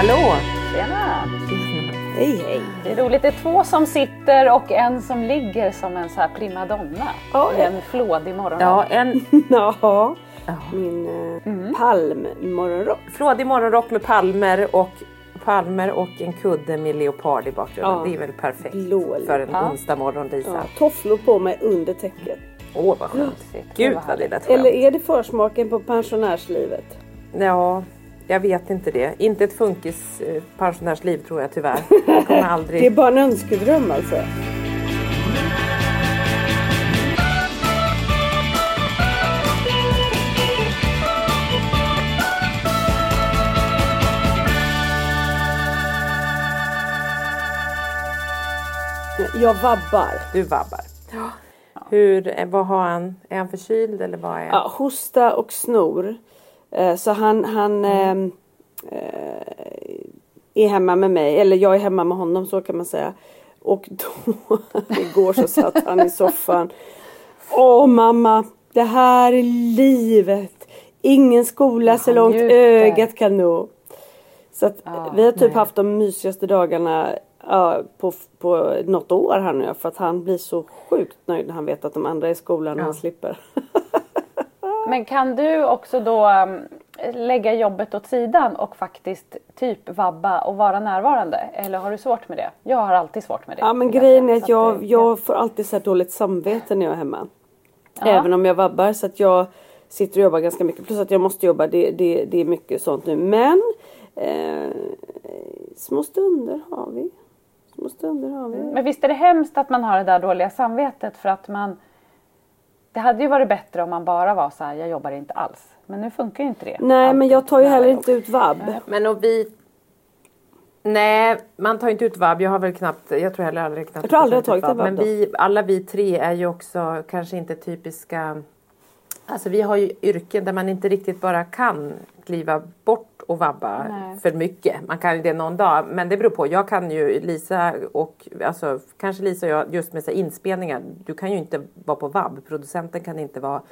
Hallå! Tjena! Hej hej! Det är roligt, det är två som sitter och en som ligger som en så här primadonna i en flådig morgon. Ja, en Ja, min eh, palmmorgonrock. flådig morgonrock med palmer och palmer och en kudde med leopard i bakgrunden. Ja. Det är väl perfekt Blå för en Ja. onsdag morgon Lisa. Ja, tofflor på mig under täcket. Åh vad skönt. Shit, Gud vad det lät Eller skönt. är det försmaken på pensionärslivet? Ja, jag vet inte det. Inte ett funkis eh, pensionärsliv tror jag tyvärr. Jag kommer aldrig... Det är bara en önskedröm alltså. Jag vabbar. Du vabbar. Hur, vad har han? Är han förkyld eller vad är han? Ja, hosta och snor. Eh, Så han, han ehm, eh, är hemma med mig, eller jag är hemma med honom så kan man säga. Och då, igår så satt han i soffan. Åh mamma, det här är livet. Ingen skola så långt ögat kan nå. Så att Ja, vi har typ haft de mysigaste dagarna ja, på, på något år här nu. För att han blir så sjukt nöjd när han vet att de andra är i skolan och han slipper. Men kan du också då um, lägga jobbet åt sidan och faktiskt typ vabba och vara närvarande? Eller har du svårt med det? Jag har alltid svårt med det. Ja men grejen är att jag, jag får alltid så här dåligt samvete när jag är hemma. Även om jag vabbar så att jag sitter och jobbar ganska mycket. Plus att jag måste jobba. Det, det, det är mycket sånt nu. Men eh, små stunder har vi. Små stunder har vi. Men visst är det hemskt att man har det där dåliga samvetet för att man Det hade ju varit bättre om man bara var så här, jag jobbar inte alls. Men nu funkar ju inte det. Nej men alltid jag tar ju heller inte ut vabb. Men och vi... Nej, man tar inte ut vab. Jag har väl knappt, jag tror heller aldrig knappt Jag tror aldrig jag ut tagit en vab Men vi, alla vi tre är ju också kanske inte typiska... Alltså vi har ju yrken där man inte riktigt bara kan kliva bort och vabba Nej. för mycket. Man kan ju det någon dag, men det beror på. Jag kan ju, Lisa och alltså kanske Lisa och jag just med så inspelningar. Du kan ju inte vara på vab. Producenten kan inte vara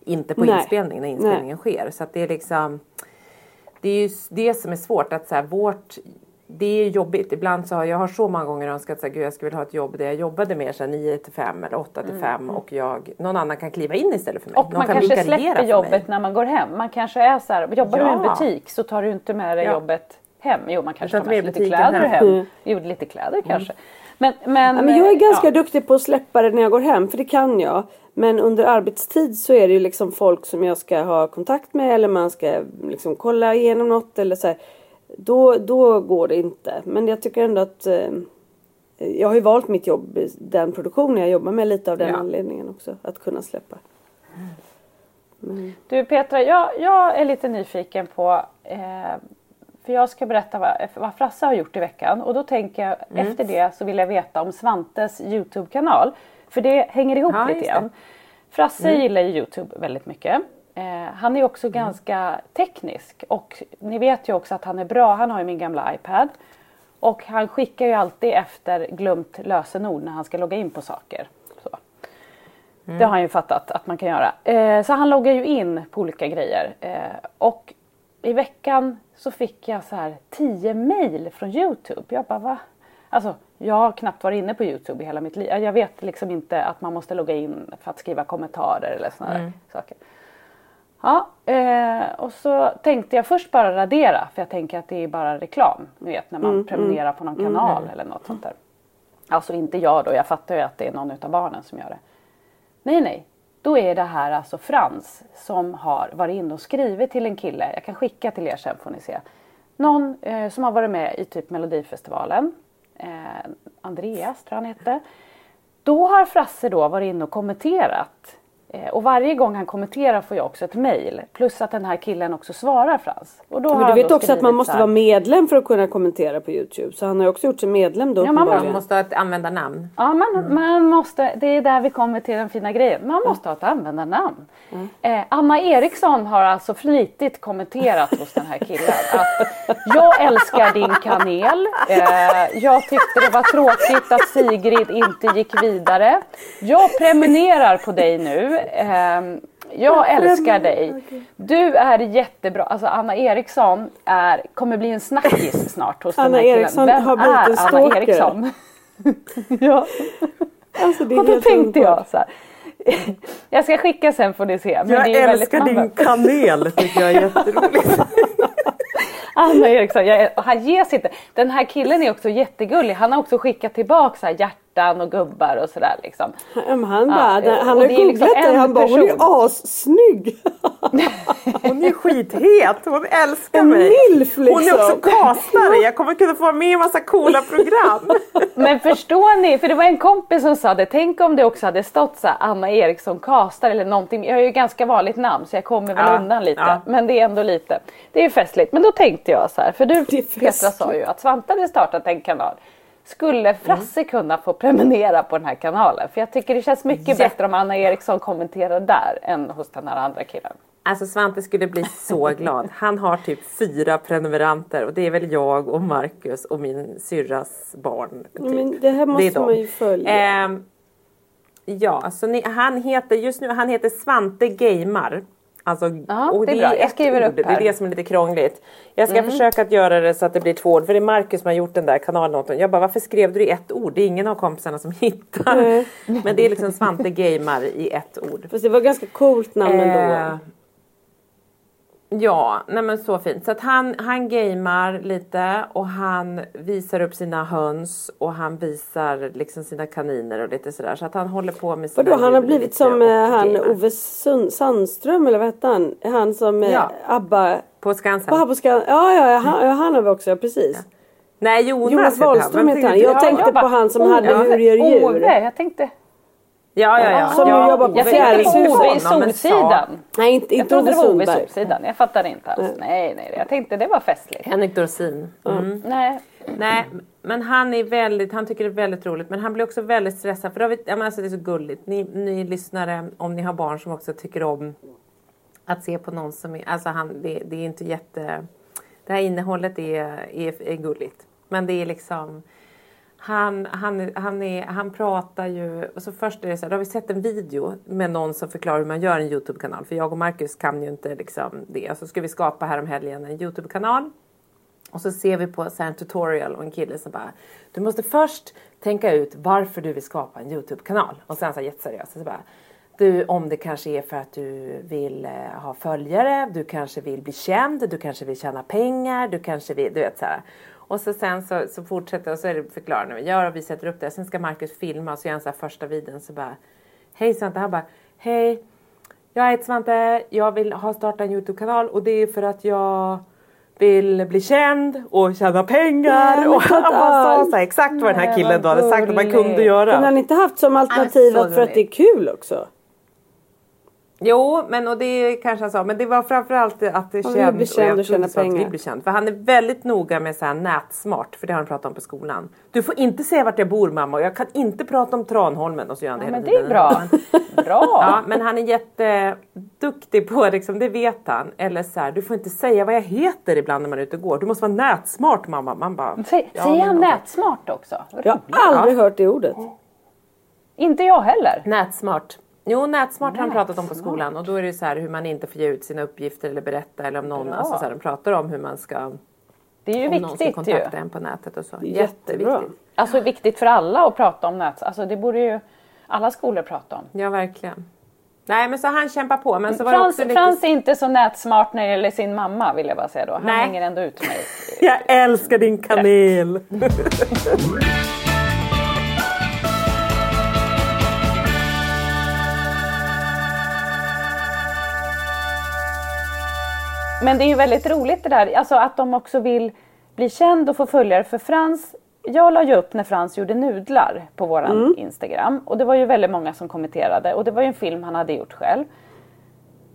inte på Nej. inspelning när inspelningen sker. Så det är liksom det är ju det som är svårt att så här, vårt det är jobbigt. Ibland så har jag har så många gånger önskat att jag skulle vilja ha ett jobb där jag jobbade mer så här 9 till 5 eller 8 till 5 och jag, någon annan kan kliva in istället för mig. Mm. Och någon man kan kanske släpper jobbet när man går hem. Man kanske är så här, jobbar du i en Ja. butik så tar du inte med dig Ja. jobbet hem. Jo man kanske tar med sig lite kläder hem. hem. Mm. Jo lite kläder kanske. Men, men, Ja, men jag är ganska ja. duktig på att släppa det när jag går hem, för det kan jag. Men under arbetstid så är det ju liksom folk som jag ska ha kontakt med eller man ska liksom kolla igenom något eller så här. Då, då går det inte. Men jag tycker ändå att eh, jag har ju valt mitt jobb, den produktionen jag jobbar med lite av den Ja. anledningen också. Att kunna släppa. Du Petra, jag, jag är lite nyfiken på eh, för jag ska berätta vad, vad Frasse har gjort i veckan och då tänker jag Mm. efter det så vill jag veta om Svantes Youtube-kanal. För det hänger ihop Ja, lite grann. Frasse Mm. gillar ju Youtube väldigt mycket. Eh, han är också ganska teknisk och ni vet ju också att han är bra. Han har ju min gamla iPad. Och han skickar ju alltid efter glömt lösenord när han ska logga in på saker. Så. Det har han ju fattat att man kan göra. Eh, så han loggar ju in på olika grejer. Eh, och i veckan så fick jag så här 10 mail från Youtube. Jag bara va? Alltså jag har knappt varit inne på Youtube i hela mitt liv. Jag vet liksom inte att man måste logga in för att skriva kommentarer eller sådana där saker. Ja, eh, och så tänkte jag först bara radera för jag tänker att det är bara reklam. Ni vet när man prenumererar på någon kanal eller något sånt där. Alltså inte jag då, jag fattar ju att det är någon utav barnen som gör det. Nej, nej. Då är det här alltså Frans som har varit inne och skrivit till en kille. Jag kan skicka till er sen får ni se. Någon eh, som har varit med i typ Melodifestivalen. Eh, Andreas tror jag han hette. Då har Frasse då varit inne och kommenterat. Eh, och varje gång han kommenterar får jag också ett mail. Plus att den här killen också svarar Frans. Och då Men du vet då också att man måste vara medlem för att kunna kommentera på Youtube. Så han har också gjort sig medlem då Ja, man. Man måste ha ett användarnamn. Ja, man, man måste, det är där vi kommer till den fina grejen. Man måste ha ett användarnamn. Eh, Anna Eriksson har alltså flitigt kommenterat hos den här killen att jag älskar din kanel. Eh, jag tyckte det var tråkigt att Sigrid inte gick vidare. Jag prenumererar på dig nu. Eh, jag älskar dig. Du är jättebra. Alltså Anna Eriksson är, kommer bli en snackis snart hos den Anna här killen. Eriksson Vem har blivit är en Anna. Eriksson? ja. Alltså, det är Och då helt tänkte underbart. jag så här. Jag ska skicka sen får ni se. Men Jag det är älskar din kanel, tycker jag är jätteroligt. Anna Eriksson, jag, han ges inte. Den här killen är också jättegullig. Han har också skickat tillbaka så här hjärtan och gubbar och sådär liksom. Han, Ja, bara, han har det ju är liksom googlat dig. en Han bara, hon är assnygg. Hon är skithet, hon älskar En mig. milf Hon är också liksom. castare, jag kommer kunna få vara med i en massa coola program. Men förstår ni, för det var en kompis som sa det. Tänk om det också hade stått så här, Anna Eriksson kastar eller någonting. Jag har ju ganska vanligt namn så jag kommer väl Ja, undan lite. ja. Men det är ändå lite. Det är ju festligt. Men då tänkte jag så här, för du Petra sa ju att Svante hade startat en kanal. Skulle Frasse kunna få prenumerera på den här kanalen? För jag tycker det känns mycket Jätte- bättre om Anna Eriksson kommenterar där än hos den här andra killen. Alltså Svante skulle bli så glad. Han har typ fyra prenumeranter och det är väl jag och Marcus och min syrras barn. Typ. Men det här måste dem. man ju följa. Ehm, ja, alltså ni, han heter just nu han heter Svante Gamer. Alltså, Ja, och det är det bra. är Jag ett skriver ord. upp Det är här. Mm. det som är lite krångligt. Jag ska försöka att göra det så att det blir två ord. För det är Marcus som har gjort den där kanalen. Jag bara, varför skrev du i ett ord? Det är ingen av kompisarna som hittar. Nej. Men det är liksom Svante Gamer i ett ord. Fast det var ganska coolt namn Eh, ändå. Ja, nej men så fint. Så att han, han gamer lite och han visar upp sina höns och han visar liksom sina kaniner och lite sådär. Så att han håller på med sina Vadå, han har blivit som eh, han gamer. Ove Sund, Sandström eller vad hette han? Han som eh, Ja. ABBA... På Skansen. På Haboskan. Ja, ja, ja, han, ja, han har vi också, ja, precis. Nej, Jonas, Jonas Wahlström heter han. Jag tänkte jag bara, på han som hade Hur gör djur? Ove, jag tänkte, Ja, ja, ja. Som ja, jobbar på jag Ove, tänkte på Fjärilshus. Ove i honom, men sa- Solsidan. Nej, inte, Jag inte Ove trodde det var Ove i. Solsidan. Jag fattade inte alls. Nej, nej, jag tänkte det var festligt. Henrik Dorsin. Mm. Nej, Nej, men han är väldigt, han tycker det är väldigt roligt. Men han blir också väldigt stressad. För men alltså det är så gulligt. Ni, ni lyssnare, om ni har barn som också tycker om att se på någon som är, alltså han, det, det är inte jätte, det här innehållet är, är, är gulligt. Men det är liksom, han, han, han, är, han pratar ju, och så först är det så här, då har vi sett en video med någon som förklarar hur man gör en Youtube-kanal. För jag och Marcus kan ju inte liksom det. Så ska vi skapa här om helgen en Youtube-kanal. Och så ser vi på så en tutorial och en kille som bara Du måste först tänka ut varför du vill skapa en Youtube-kanal. Och sen så jätteseriöst. Så bara, du, om det kanske är för att du vill eh, ha följare, du kanske vill bli känd, du kanske vill tjäna pengar, du kanske vill, du vet så här. Och så sen så, så fortsätter och så är det förklarar när vi gör och vi sätter upp det. Sen ska Marcus filma och så gör han så här första videon så bara Hej Svante, han bara Hej jag heter Svante, jag vill ha startat en Youtube-kanal och det är för att jag vill bli känd och tjäna pengar. Nej, och han bara sa exakt vad den här killen då hade sagt att man kunde göra. Men har ni inte haft som alternativ att för att det är kul också? Jo, men och det kanske han sa, men det var framförallt att det Han vill känd och tror tjäna att pengar. vill bli känd. För han är väldigt noga med så här nätsmart, för det har han pratat om på skolan. Du får inte säga vart jag bor mamma och jag kan inte prata om Tranholmen och så gör han det Ja, hela men det är bra. Bra! Ja, men han är jätteduktig på liksom, det vet han. Eller så här, du får inte säga vad jag heter ibland när man är ute och går. Du måste vara nätsmart mamma. Man bara, Säg, ja, säger men han nätsmart också? Jag har aldrig hört det ordet. Inte jag heller. Nätsmart. Jo, nätsmart har han pratat om på skolan och då är det så här hur man inte får ge ut sina uppgifter eller berätta eller om någon, Bra. alltså så här, de pratar om hur man ska, Det är ju om någon ska viktigt ju. kontakta en på nätet och så. är jättebra. Jätteviktigt. Alltså viktigt för alla att prata om nät. Alltså det borde ju alla skolor prata om. Ja, verkligen. Nej, men så han kämpar på. Men så var det Frans, också lite... Frans är inte så nätsmart när det gäller sin mamma vill jag bara säga då. Han Nej. hänger ändå ut mig. Jag älskar din kanel! Men det är ju väldigt roligt det där, alltså att de också vill bli känd och få följare. För Frans, jag la ju upp när Frans gjorde nudlar på våran Instagram och det var ju väldigt många som kommenterade och det var ju en film han hade gjort själv.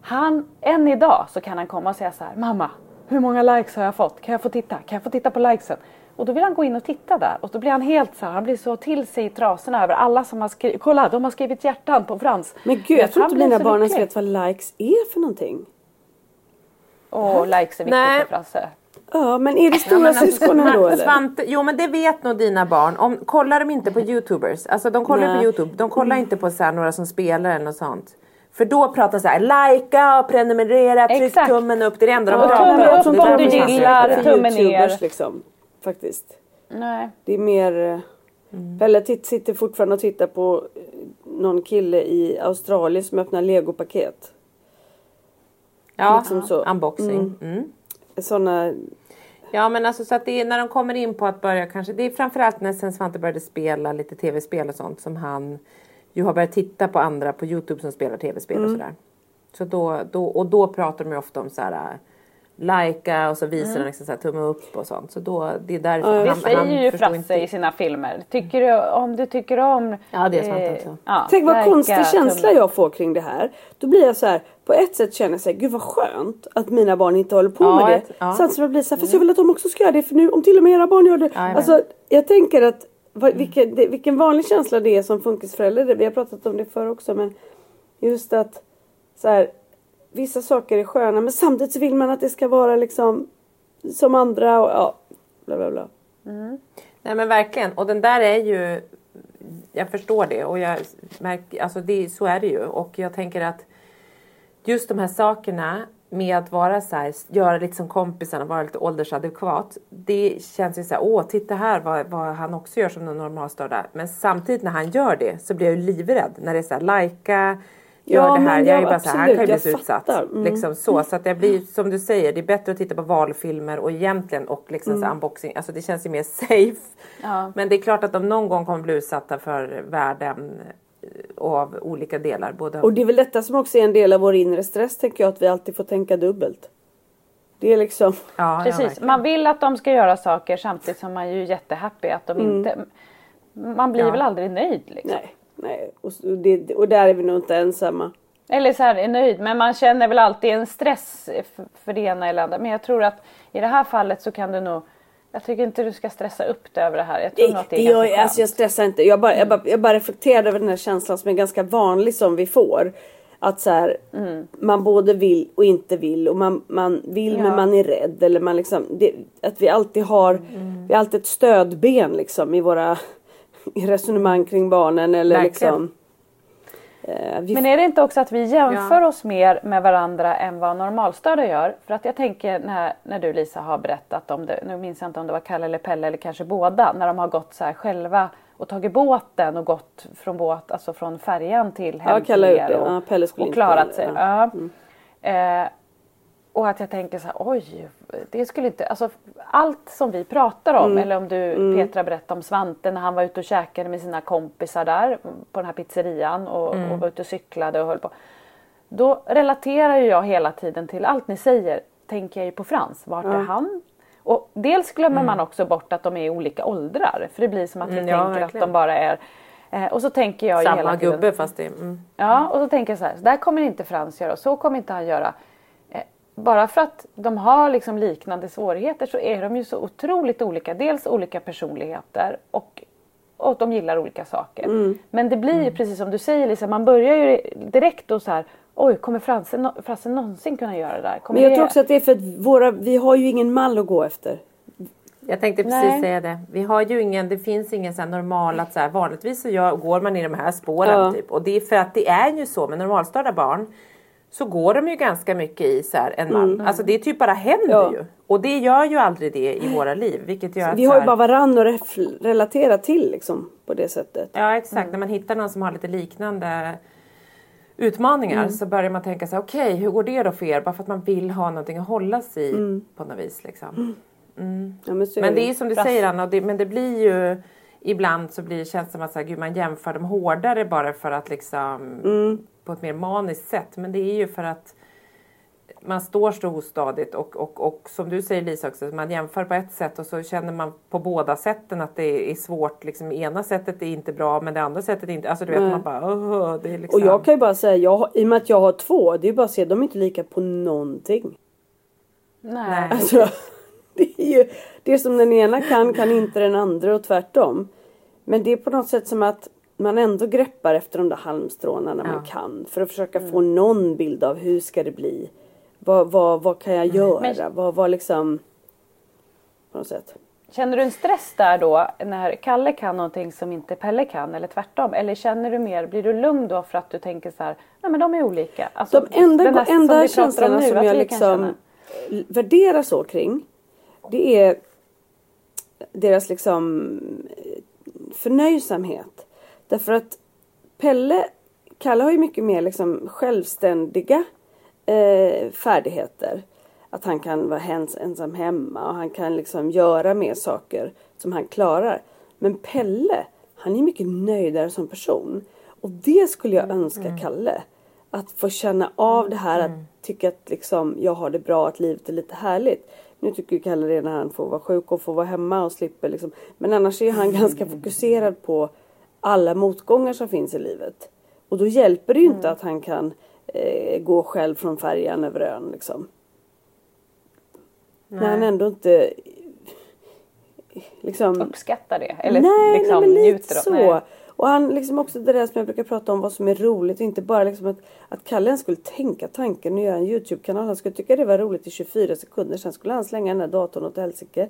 Han, än idag så kan han komma och säga så här, mamma, hur många likes har jag fått? Kan jag få titta? Kan jag få titta på likesen? Och då vill han gå in och titta där och då blir han helt så här, han blir så till sig i trasorna över alla som har skrivit, kolla de har skrivit hjärtan på Frans. Men gud, jag tror inte mina barn ens vet vad likes är för någonting. Och likes är viktigt Nej. för Frasse. Ja, men är det Ja, stora men alltså, syskonen då eller? Svante, jo men det vet nog dina barn. Om, kollar de inte på youtubers, alltså de kollar Nej. på youtube, de kollar inte på så här, några som spelar eller något sånt. För då pratar de så här, likea, prenumerera, tryck Exakt. tummen upp. Det är det enda de Ja, pratar om. upp Så om du gillar, tummen ner. youtubers liksom. Faktiskt. Nej. Det är mer... eh, Pelle titt- sitter fortfarande och tittar på eh, någon kille i Australien som öppnar legopaket. Ja, liksom så. unboxing. Mm. Sådana... Ja men alltså så att det är när de kommer in på att börja kanske, det är framförallt när sen Svante började spela lite tv-spel och sånt som han ju har börjat titta på andra på Youtube som spelar tv-spel Mm. och sådär. Så då, då, och då pratar de ju ofta om så här Lajka och så visar de liksom så här, tumme upp och sånt. Så då, det är därför Det han, säger han ju förstår Frasse inte. i sina filmer. Tycker du, om du tycker om... Ja, det är sant också. ja, Tänk vad lajka, konstig känsla jag får kring det här. Då blir jag så här, på ett sätt känner jag så här, gud vad skönt att mina barn inte håller på Ja, med det. ja. Samtidigt som jag blir så här, fast jag vill att de också ska göra det för nu om till och med era barn gör det. Ja, alltså jag tänker att vad, vilken, det, vilken vanlig känsla det är som funkisförälder. Vi har pratat om det förr också men just att så här, vissa saker är sköna men samtidigt så vill man att det ska vara liksom som andra och ja, bla bla bla. Mm. Nej men verkligen. Och den där är ju, jag förstår det och jag märker, alltså det, så är det ju. Och jag tänker att just de här sakerna med att vara så här, göra lite som kompisarna, vara lite åldersadekvat. Det känns ju så här, åh titta här vad, vad han också gör som den normalstörda. Men samtidigt när han gör det så blir jag ju livrädd. När det är så här, lajka, gör Ja, det här. men Jag är bara så här, han absolut, kan ju jag bli så utsatt. Mm. Liksom så. Så att jag blir, som du säger, det är bättre att titta på valfilmer och egentligen och liksom Mm. så unboxing. Alltså det känns ju mer safe. Ja. Men det är klart att de någon gång kommer bli utsatta för värden eh, av olika delar. Både Och det är väl detta som också är en del av vår inre stress tänker jag att vi alltid får tänka dubbelt. Det är liksom ja, Precis, man vill att de ska göra saker samtidigt som man är ju jättehappy att de inte... Man blir Ja. väl aldrig nöjd liksom. Nej, nej. Och, det, och där är vi nog inte ensamma. Eller så här, är nöjd, men man känner väl alltid en stress för, det ena eller andra. Men jag tror att i det här fallet så kan du nog... Jag tycker inte du ska stressa upp dig över det här. Jag tror nog att det är jag, ganska skönt. alltså jag stressar inte. Jag bara, jag, bara, jag bara reflekterar över den här känslan som är ganska vanlig som vi får. Att så här, Mm. man både vill och inte vill och man, man vill men Ja. man är rädd. Eller man liksom, det, att vi alltid har Mm. vi har alltid ett stödben liksom i våra i resonemang kring barnen. Eller Verkligen. liksom, eh, vi Men är det inte också att vi jämför oss mer med varandra än vad normalstörda gör? För att jag tänker när, när du Lisa har berättat om det, nu minns jag inte om det var Kalle eller Pelle eller kanske båda, när de har gått så här själva och tagit båten och gått från båt, alltså från färjan till hem Ja, till er och, Ja, och klarat sig. ja. Mm. Ja. Eh, och att jag tänker så här, oj, det skulle inte, alltså allt som vi pratar om, Mm. eller om du Petra berättade om Svante när han var ute och käkade med sina kompisar där på den här pizzerian och, och var ute och cyklade och höll på. Då relaterar ju jag hela tiden till allt ni säger tänker jag ju på Frans. Vart är han? Och dels glömmer man också bort att de är i olika åldrar. För det blir som att vi Mm, ja, tänker verkligen. att de bara är eh, och så tänker jag Samma hela tiden, gubbe fast det... Mm. Ja, och så tänker jag så här, så där kommer inte Frans göra och så kommer inte han göra. Bara för att de har liksom liknande svårigheter så är de ju så otroligt olika. Dels olika personligheter och, och de gillar olika saker. Mm. Men det blir ju precis som du säger Lisa, man börjar ju direkt då så här, oj kommer Fransen, nå- Fransen någonsin kunna göra det där? Kommer Men jag det... tror också att det är för att våra, vi har ju ingen mall att gå efter. Jag tänkte precis Nej. säga det. Vi har ju ingen, det finns ingen så här normal att så här, vanligtvis så gör, går man i de här spåren Ja. typ. Och det är för att det är ju så med normalstörda barn. Så går de ju ganska mycket i så här, en man. Alltså det typ bara händer Ja. ju. Och det gör ju aldrig det i våra liv. Vilket gör att Vi har ju bara varann att relatera till liksom på det sättet. Ja exakt, när man hittar någon som har lite liknande utmaningar Mm. så börjar man tänka så här, okej hur går det då för er? Bara för att man vill ha någonting att hålla sig i Mm. på något vis. Liksom. Ja, men så är Men det det. är som du säger Anna, det, men det blir ju ibland så blir det känns som att så här, gud, man jämför dem hårdare bara för att liksom Mm. På ett mer maniskt sätt. Men det är ju för att man står så ostadigt och, och, och som du säger Lisa också, man jämför på ett sätt och så känner man på båda sätten att det är svårt. Liksom, ena sättet är inte bra men det andra sättet är inte, alltså du vet Nej. man bara "Åh, det är liksom. Och jag kan ju bara säga, jag, i och med att jag har två, det är ju bara att se, de är inte lika på någonting. Nej. Alltså, det är ju det som den ena kan, kan inte den andra och tvärtom. Men det är på något sätt som att man ändå greppar efter de där halmstråna när man Ja. kan. För att försöka få någon bild av hur ska det bli? Vad, vad, vad kan jag göra? Men- Vad, vad liksom... På något sätt. Känner du en stress där då när Kalle kan någonting som inte Pelle kan eller tvärtom? Eller känner du mer, blir du lugn då för att du tänker så här, nej men de är olika? Alltså, De enda, som vi enda pratar om känslorna nu, som jag liksom värderar så kring. Det är deras liksom eh, förnöjsamhet. Därför att Pelle, Kalle har ju mycket mer liksom självständiga eh, färdigheter. Att han kan vara ensam hemma och han kan liksom göra mer saker som han klarar. Men Pelle, han är mycket nöjdare som person. Och det skulle jag önska Kalle. Att få känna av det här att tycka att liksom jag har det bra, att livet är lite härligt. Nu tycker Kalle det när han får vara sjuk och får vara hemma och slipper liksom. Men annars är han ganska fokuserad på alla motgångar som finns i livet. Och då hjälper det ju inte att han kan eh, gå själv från färjan över ön liksom. När han ändå inte liksom Uppskattar det? Eller nej, liksom nej, men lite njuter så. nej. Och han liksom också det där som jag brukar prata om vad som är roligt och inte bara liksom att, att Kalle ens skulle tänka tanken och göra en Youtube-kanal. Han skulle tycka det var roligt i 24 sekunder. Sen skulle han slänga den där datorn åt helsike.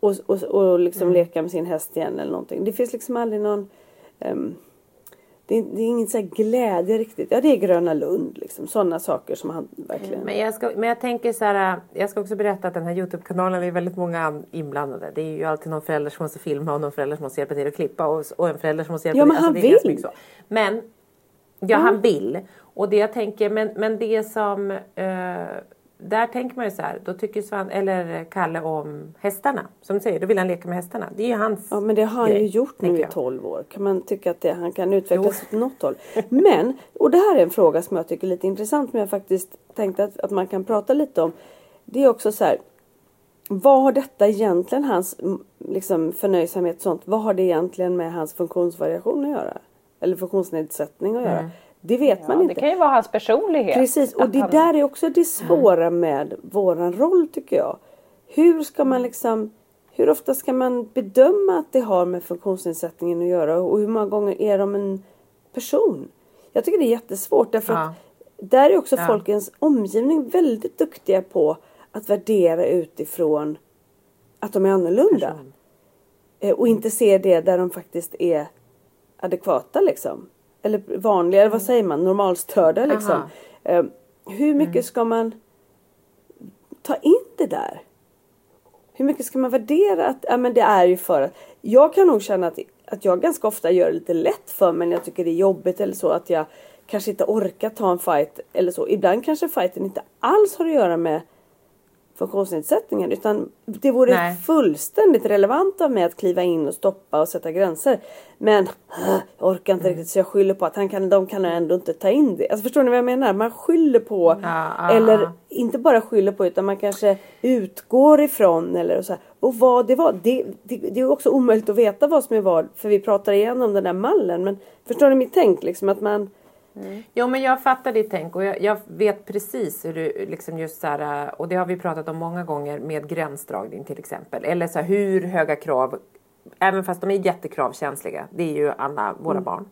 Och, och, och liksom Mm. leka med sin häst igen eller någonting. Det finns liksom aldrig någon ehm, det, är, det är ingen så här glädje riktigt. Ja det är Gröna Lund liksom. Sådana saker som han verkligen. Men jag, ska, men jag tänker så här, jag ska också berätta att den här Youtube-kanalen är väldigt många an- inblandade. Det är ju alltid någon förälder som måste filma och någon förälder som måste hjälpa till att klippa och, och en förälder som måste hjälpa Ja, till. men han det är ganska vill. så. Men, ja han vill. Och det jag tänker, men, men det som, eh, där tänker man ju så här, då tycker Svan, eller Kalle om hästarna. Som du säger, då vill han leka med hästarna. Det är ju hans Ja men det har han ju grej, gjort nu i jag. 12 år. Kan man tycka att det, han kan utvecklas åt något håll. Men, och det här är en fråga som jag tycker är lite intressant som jag faktiskt tänkte att, att man kan prata lite om. Det är också så här. Vad har detta egentligen, hans mm, liksom, förnöjsamhet och sånt, vad har det egentligen med hans funktionsvariation att göra? Eller funktionsnedsättning att göra? Det vet man Ja, inte. det kan ju vara hans personlighet. Precis, och det han- där är också det svåra med våran roll tycker jag. Hur ska man liksom hur ofta ska man bedöma att det har med funktionsnedsättningen att göra och hur många gånger är de en person? Jag tycker det är jättesvårt därför Ja. att där är också Ja. folkens omgivning väldigt duktiga på att värdera utifrån att de är annorlunda. Person. Eh, Och inte se det där de faktiskt är adekvata liksom. Eller vanliga, eller vad säger man, normalstörda liksom. Eh, hur mycket ska man ta in det där? Hur mycket ska man värdera att, ja men det är ju för att, jag kan nog känna att, att jag ganska ofta gör det lite lätt för mig när jag tycker det är jobbigt eller så att jag kanske inte orkar ta en fight eller så. Ibland kanske fighten inte alls har att göra med funktionsnedsättningen. Utan det vore Nej. fullständigt relevant av mig att kliva in och stoppa och sätta gränser. Men äh, jag orkar inte riktigt så jag skyller på att han kan, de kan ändå inte ta in det. Alltså förstår ni vad jag menar? Man skyller på, ja, eller inte bara skyller på utan man kanske utgår ifrån eller så här. Och vad det var, det, det, det är också omöjligt att veta vad som är vad för vi pratar igenom den där mallen. Men förstår ni mitt tänk liksom att man Jo men jag fattar ditt tänk och jag, jag vet precis hur du liksom just så här, och det har vi pratat om många gånger med gränsdragning till exempel. Eller så här, hur höga krav, även fast de är jättekravkänsliga, det är ju alla våra barn.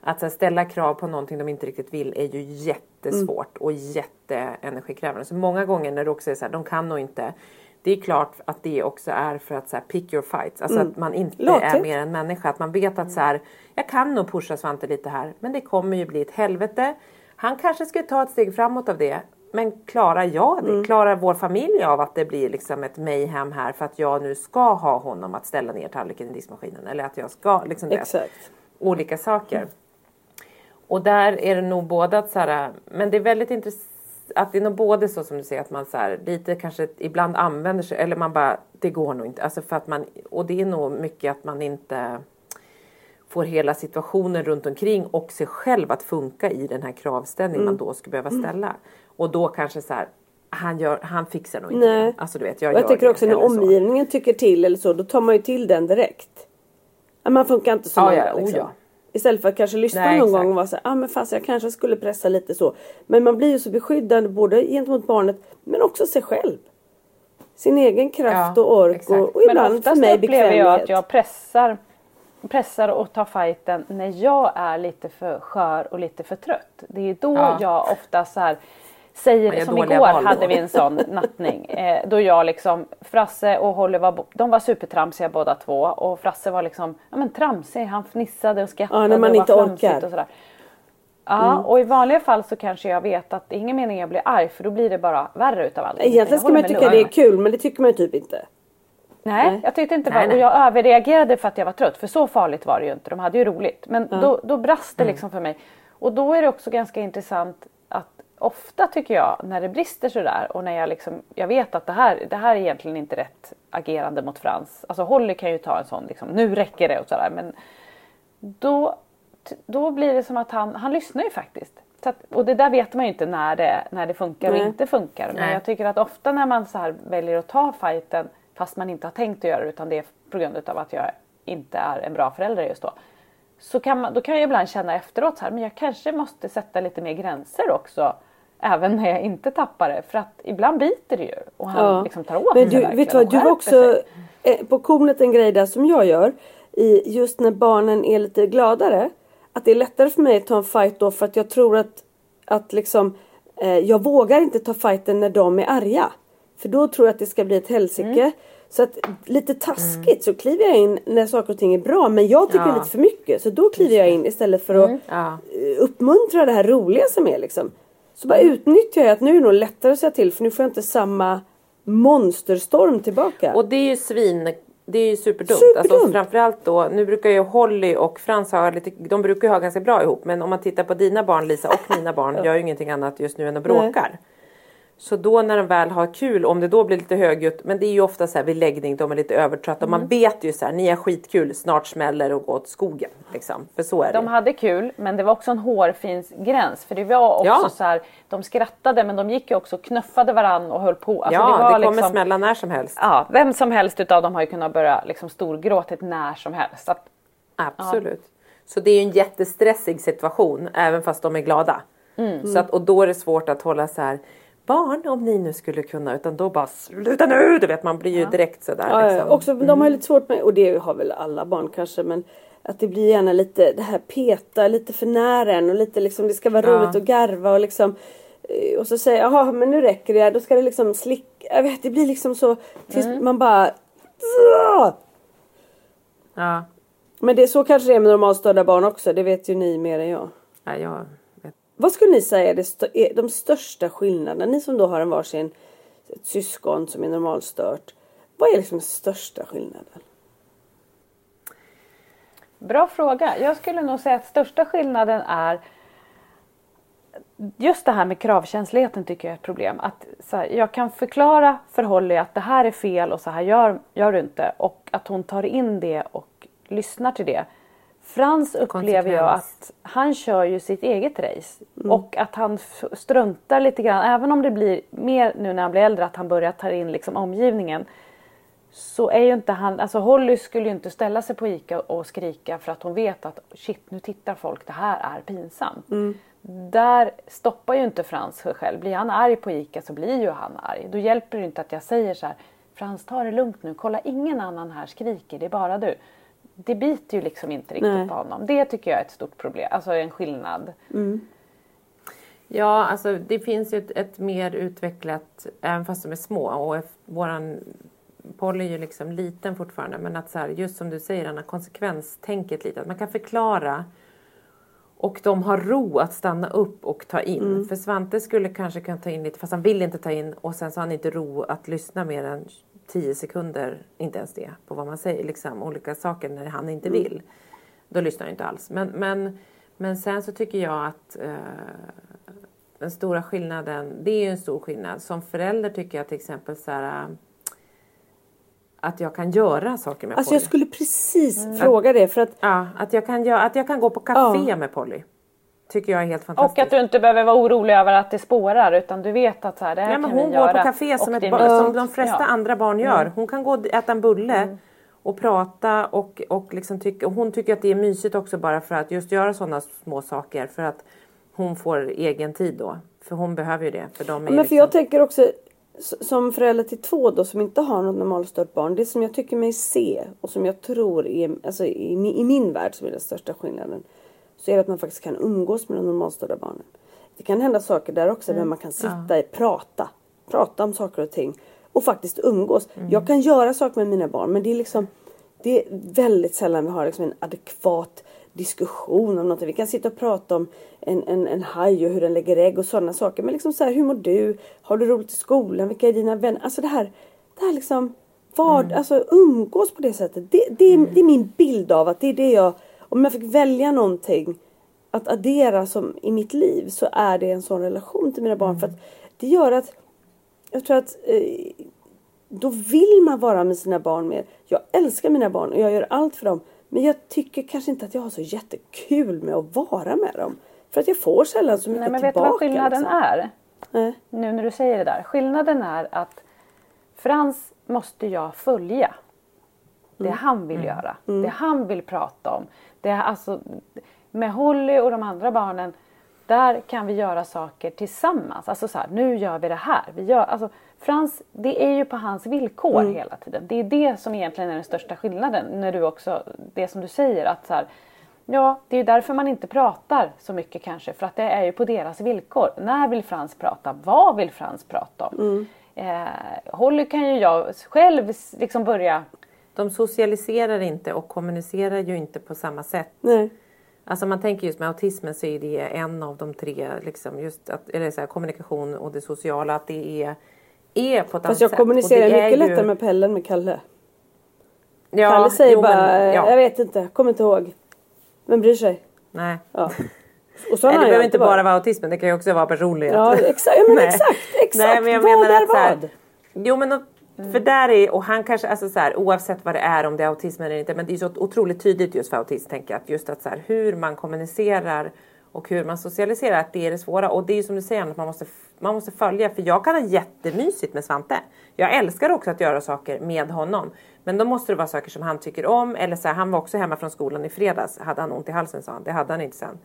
Att så här, ställa krav på någonting de inte riktigt vill är ju jättesvårt och jätteenergikrävande. Så många gånger när det också är så här, de kan nog inte. Det är klart att det också är för att så här, pick your fights. Alltså att man inte är Lathet. mer än människa. Att man vet att så här, jag kan nog pusha Svante lite här. Men det kommer ju bli ett helvete. Han kanske skulle ta ett steg framåt av det. Men klarar jag det? Klarar vår familj av att det blir liksom ett mayhem här för att jag nu ska ha honom att ställa ner tallriken i diskmaskinen? Eller att jag ska liksom det exakt. olika saker. Och där är det nog både att så här, men det är väldigt intressant att det är nog både så som du säger att man så här, lite kanske ibland använder sig eller man bara det går nog inte. Alltså för att man, och det är nog mycket att man inte får hela situationen runt omkring och sig själv att funka i den här kravställningen man då skulle behöva ställa. Och då kanske så här, han, gör, han fixar nog inte Nej. det. Alltså du vet, jag jag tänker också när eller så. omgivningen tycker till eller så, då tar man ju till den direkt. Man funkar inte som Ja, gör, oh, liksom. ja. Istället för att kanske lyssna Nej, någon exakt. gång och vara så här, ah, men fast jag kanske skulle pressa lite så. Men man blir ju så beskyddande både gentemot barnet men också sig själv. Sin egen kraft Ja, och ork exakt. och, och Men ibland för oftast mig upplever jag att jag pressar, pressar och tar fighten när jag är lite för skör och lite för trött. Det är då Ja. jag ofta så här säger, gör som igår val hade vi en sån nattning. Eh, då jag liksom, Frasse och Holly var, de var supertramsiga båda två och Frasse var liksom, ja men tramsig, han fnissade och skrattade Ja, när man och inte orkar. Och sådär. Ja, och i vanliga fall så kanske jag vet att det är ingen mening jag blir arg för då blir det bara värre utav allting. Egentligen ska man tycka det är kul men det tycker man ju typ inte. Nej, Nej. jag tyckte inte det Nej, var, och nej. jag överreagerade för att jag var trött för så farligt var det ju inte. De hade ju roligt. Men då, då brast Mm. det liksom för mig. Och då är det också ganska intressant att ofta tycker jag när det brister sådär och när jag liksom, jag vet att det här, det här är egentligen inte rätt agerande mot Frans. Alltså Holly kan ju ta en sån liksom, nu räcker det och sådär. Men då, då blir det som att han, han lyssnar ju faktiskt. Att, och det där vet man ju inte när det, när det funkar och inte funkar. Men Nej. jag tycker att ofta när man så här väljer att ta fighten fast man inte har tänkt att göra det utan det är på grund av att jag inte är en bra förälder just då. Så kan man, då kan jag ibland känna efteråt så här, men jag kanske måste sätta lite mer gränser också. Även när jag inte tappar det. För att ibland biter det ju. Och han Ja. liksom tar åt Men sig du, verkligen vet du vad, du skärper också sig. eh, på kornet en grej där som jag gör. I, just när barnen är lite gladare. Att det är lättare för mig att ta en fight då för att jag tror att, att liksom eh, jag vågar inte ta fighten när de är arga. För då tror jag att det ska bli ett helsike. Mm. Så att lite taskigt så kliver jag in när saker och ting är bra. Men jag tycker Ja. lite för mycket. Så då kliver jag in istället för att Mm. Ja. uppmuntra det här roliga som är liksom. Så bara utnyttjar jag att nu är det nog lättare att säga till för nu får jag inte samma monsterstorm tillbaka. Och det är ju svin, det är ju superdumt. Superdumt. Alltså framförallt då, nu brukar ju Holly och Frans ha lite, de brukar ju ha ganska bra ihop. Men om man tittar på dina barn Lisa och mina barn gör ju ingenting annat just nu än att bråkar. Så då när de väl har kul, om det då blir lite högljutt, men det är ju ofta så här vid läggning, de är lite övertrötta. Mm. Man vet ju så här, ni har skitkul, snart smäller det och går åt skogen. Liksom. För så är det De ju. hade kul men det var också en hårfin gräns. För det var också Ja. så här, de skrattade men de gick ju också och knuffade varann och höll på. Alltså ja, det, var kommer liksom, smälla när som helst. Ja, vem som helst utav dem har ju kunnat börja liksom storgråtit när som helst. Att, Absolut. Så det är ju en jättestressig situation även fast de är glada. Mm. Så att, och då är det svårt att hålla så här barn om ni nu skulle kunna utan då bara sluta nu! Du vet man blir ju direkt sådär. Ja, liksom. Också, De har ju lite svårt med, och det har väl alla barn kanske, men att det blir gärna lite det här peta lite för nära en och lite liksom det ska vara Ja. roligt att garva och liksom eh, och så säger jag, jaha men nu räcker det, då ska det liksom slicka, jag vet det blir liksom så tills Mm. man bara! Ja. Men det är så kanske det är med normalstörda barn också, det vet ju ni mer än jag. Ja, jag. Vad skulle ni säga är, det är de största skillnaderna? Ni som då har en varsin ett syskon som är normalstört. Vad är liksom den största skillnaden? Bra fråga. Jag skulle nog säga att största skillnaden är just det här med kravkänsligheten tycker jag är ett problem. Att, så här, jag kan förklara för Holly att det här är fel och så här gör, gör du inte. Och att hon tar in det och lyssnar till det. Frans upplever jag att han kör ju sitt eget race. Mm. Och att han struntar lite grann, även om det blir mer nu när han blir äldre, att han börjar ta in liksom omgivningen. Så är ju inte han, alltså Holly skulle ju inte ställa sig på ICA och skrika för att hon vet att shit nu tittar folk, det här är pinsamt. Där stoppar ju inte Frans sig själv. Blir han arg på ICA så blir ju han arg. Då hjälper det inte att jag säger så här Frans ta det lugnt nu, kolla ingen annan här skriker, det är bara du. Det biter ju liksom inte riktigt Nej. på honom. Det tycker jag är ett stort problem, alltså en skillnad. Ja, alltså det finns ju ett, ett mer utvecklat, även fast de är små och våran Polly är ju liksom liten fortfarande men att så här, just som du säger Anna, konsekvenstänket lite, att man kan förklara och de har ro att stanna upp och ta in. För Svante skulle kanske kunna ta in lite fast han vill inte ta in och sen så har han inte ro att lyssna mer än 10 sekunder, inte ens det, på vad man säger, liksom olika saker när han inte vill. Då lyssnar han inte alls. Men, men, men sen så tycker jag att eh, den stora skillnaden, det är ju en stor skillnad. Som förälder tycker jag till exempel så här, äh, att jag kan göra saker med Alltså Polly. jag skulle precis fråga det för att Ja, att jag, kan att jag kan gå på café Ja. med Polly. Tycker jag är helt Och fantastiskt. att du inte behöver vara orolig över att det spårar utan du vet att så här, det här Ja, men kan hon vi går göra. på café som, Och ett barn, som de flesta Ja. Mm. andra barn gör. Hon kan gå och äta en bulle och prata och, och, liksom tycka, och hon tycker att det är mysigt också bara för att just göra sådana små saker för att hon får egen tid då. För hon behöver ju det. För de är Men för liksom, jag tänker också som förälder till två då som inte har något normalstört barn. Det som jag tycker mig se och som jag tror är, alltså i, i min värld som är den största skillnaden. Så är det att man faktiskt kan umgås med de normalstörda barnen. Det kan hända saker där också där man kan sitta och prata. Prata om saker och ting. Och faktiskt umgås. Jag kan göra saker med mina barn men det är liksom det är väldigt sällan vi har liksom en adekvat diskussion om någonting. Vi kan sitta och prata om en, en, en haj och hur den lägger ägg och sådana saker. Men liksom så här, hur mår du? Har du roligt i skolan? Vilka är dina vänner? Alltså det här, det här liksom vad, alltså umgås på det sättet. Det, det, är, det är min bild av att det är det jag, om jag fick välja någonting att addera som i mitt liv så är det en sån relation till mina barn. För att det gör att jag tror att eh, då vill man vara med sina barn mer. Jag älskar mina barn och jag gör allt för dem. Men jag tycker kanske inte att jag har så jättekul med att vara med dem. För att jag får sällan så mycket Nej men vet du tillbaka. vad skillnaden liksom. är? Nej. Nu när du säger det där. Skillnaden är att Frans måste jag följa. Det Mm. han vill göra. Det han vill prata om. Det alltså, med Holly och de andra barnen. Där kan vi göra saker tillsammans. Alltså så här, nu gör vi det här. Vi gör, alltså, Frans, det är ju på hans villkor Mm. hela tiden. Det är det som egentligen är den största skillnaden. När du också, det som du säger att så här, Ja, det är ju därför man inte pratar så mycket kanske. För att det är ju på deras villkor. När vill Frans prata? Vad vill Frans prata om? Eh, Holly kan ju jag själv liksom börja De socialiserar inte och kommunicerar ju inte på samma sätt. Nej. Alltså man tänker just med autismen så är det en av de tre, liksom just att, eller så här, kommunikation och det sociala, att det är, är på ett Fast jag sätt. kommunicerar mycket ju- lättare med Pelle än med Kalle. ja, Kalle säger jo, men- bara, ja, jag vet inte, kommer inte ihåg. Vem bryr sig? Nej. Ja. Och så Nej, det behöver inte varit. bara vara autismen, det kan ju också vara personlighet. Ja, exakt, ja, men exakt, exakt. Nej, men jag vad menar är att så här, vad? Jo men och- för där är, och han kanske, alltså så här, oavsett vad det är, om det är autism eller inte, men det är så otroligt tydligt just för autism tänker jag, att just att så här, hur man kommunicerar och hur man socialiserar, att det är det svåra. Och det är ju som du säger, att man måste, man måste följa, för jag kan ha jättemysigt med Svante. Jag älskar också att göra saker med honom. Men då måste det vara saker som han tycker om, eller så här, han var också hemma från skolan i fredags, hade han ont i halsen sa han, det hade han inte sen.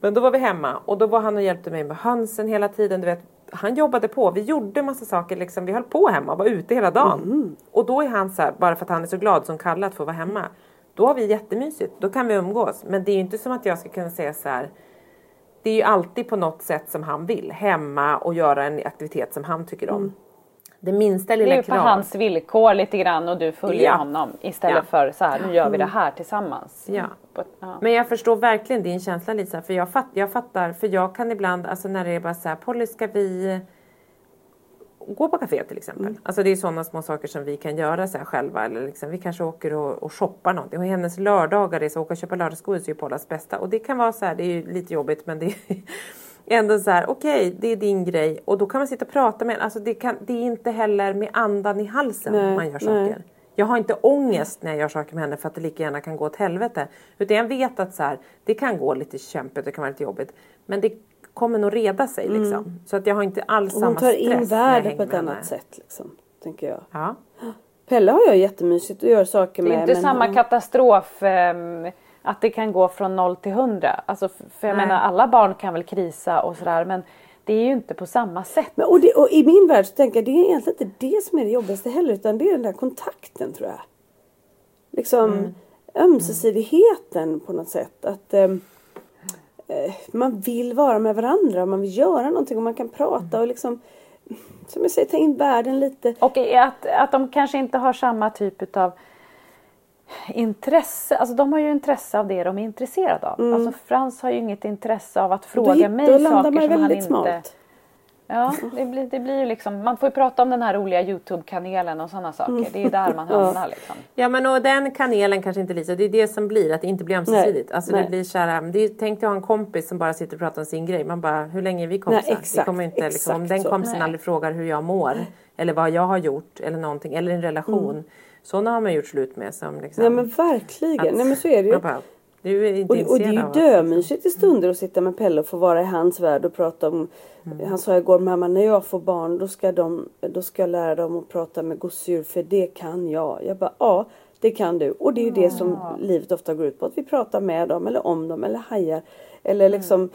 Men då var vi hemma och då var han och hjälpte mig med hönsen hela tiden. Du vet, han jobbade på. Vi gjorde massa saker. Liksom. Vi höll på hemma och var ute hela dagen. Och då är han så här, bara för att han är så glad som Kalle att få vara hemma. Då har vi jättemysigt. Då kan vi umgås. Men det är ju inte som att jag ska kunna säga så här. Det är ju alltid på något sätt som han vill. Hemma och göra en aktivitet som han tycker om. Det minsta Det är lilla ju på krav. hans villkor lite grann och du följer Ja. honom istället Ja. för så här, nu gör vi det här tillsammans. Ja. På ja. Men jag förstår verkligen din känsla Lisa. För jag, fatt, jag fattar. För jag kan ibland, alltså när det är bara så här, Polly ska vi gå på café till exempel. Alltså det är sådana små saker som vi kan göra så själva. Eller liksom, vi kanske åker och, och shoppar någonting. Och hennes lördagar är så åka och köpa lördagsgodis är ju Pollas bästa. Och det kan vara så här, det är ju lite jobbigt men det ändå så här, okej det är din grej och då kan man sitta och prata med alltså det, kan, det är inte heller med andan i halsen Nej, man gör nej. Jag har inte ångest när jag gör saker med henne för att det lika gärna kan gå åt helvete. Utan jag vet att så här, det kan gå lite kämpigt, det kan vara lite jobbigt. Men det kommer nog reda sig liksom. Så att jag har inte alls Mm. Och hon samma tar stress in världen på ett med annat henne. sätt liksom. Tänker jag. Ja. Pelle har jag jättemysigt och gör saker Det med. är inte men samma han- katastrof ehm, att det kan gå från noll till hundra. Alltså, för jag Nej. menar alla barn kan väl krisa och sådär men det är ju inte på samma sätt. Men, och, det, och i min värld så tänker jag det är egentligen inte det som är det jobbigaste heller utan det är den där kontakten tror jag. Liksom Mm. ömsesidigheten på något sätt. Att ehm, eh, man vill vara med varandra, man vill göra någonting och man kan prata Mm. och liksom som jag säger ta in världen lite. Och att, att de kanske inte har samma typ utav intresse. Alltså de har ju intresse av det de är intresserade av. Alltså Frans har ju inget intresse av att Mm. Då, fråga hit- mig då saker man som han väldigt inte... smart. Ja, det blir, det blir ju liksom, man får ju prata om den här roliga Youtube-kanelen och sådana saker. Det är där man hamnar liksom. Ja men och den kanelen kanske inte Lisa, det är det som blir att det inte blir ömsesidigt. Alltså nej. det blir såhär, det är, tänk dig att ha en kompis som bara sitter och pratar om sin grej. Man bara, hur länge är vi kompisar? Nej, det exakt, kommer inte, liksom, om den kompisen aldrig frågar hur jag mår eller vad jag har gjort eller någonting eller en relation. Sådana har man gjort slut med som liksom. Nej men verkligen, att nej men så är det ju. bara, du är inte Och, och det är ju dömysigt i stunder att sitta med Pelle och få vara i hans värld och prata om Mm. Han sa igår mamma när jag får barn då ska, de, då ska jag lära dem att prata med gosedjur för det kan jag. Jag bara ja det kan du. Och det är ju det som livet ofta går ut på. Att vi pratar med dem eller om dem eller hajar. Eller Mm. liksom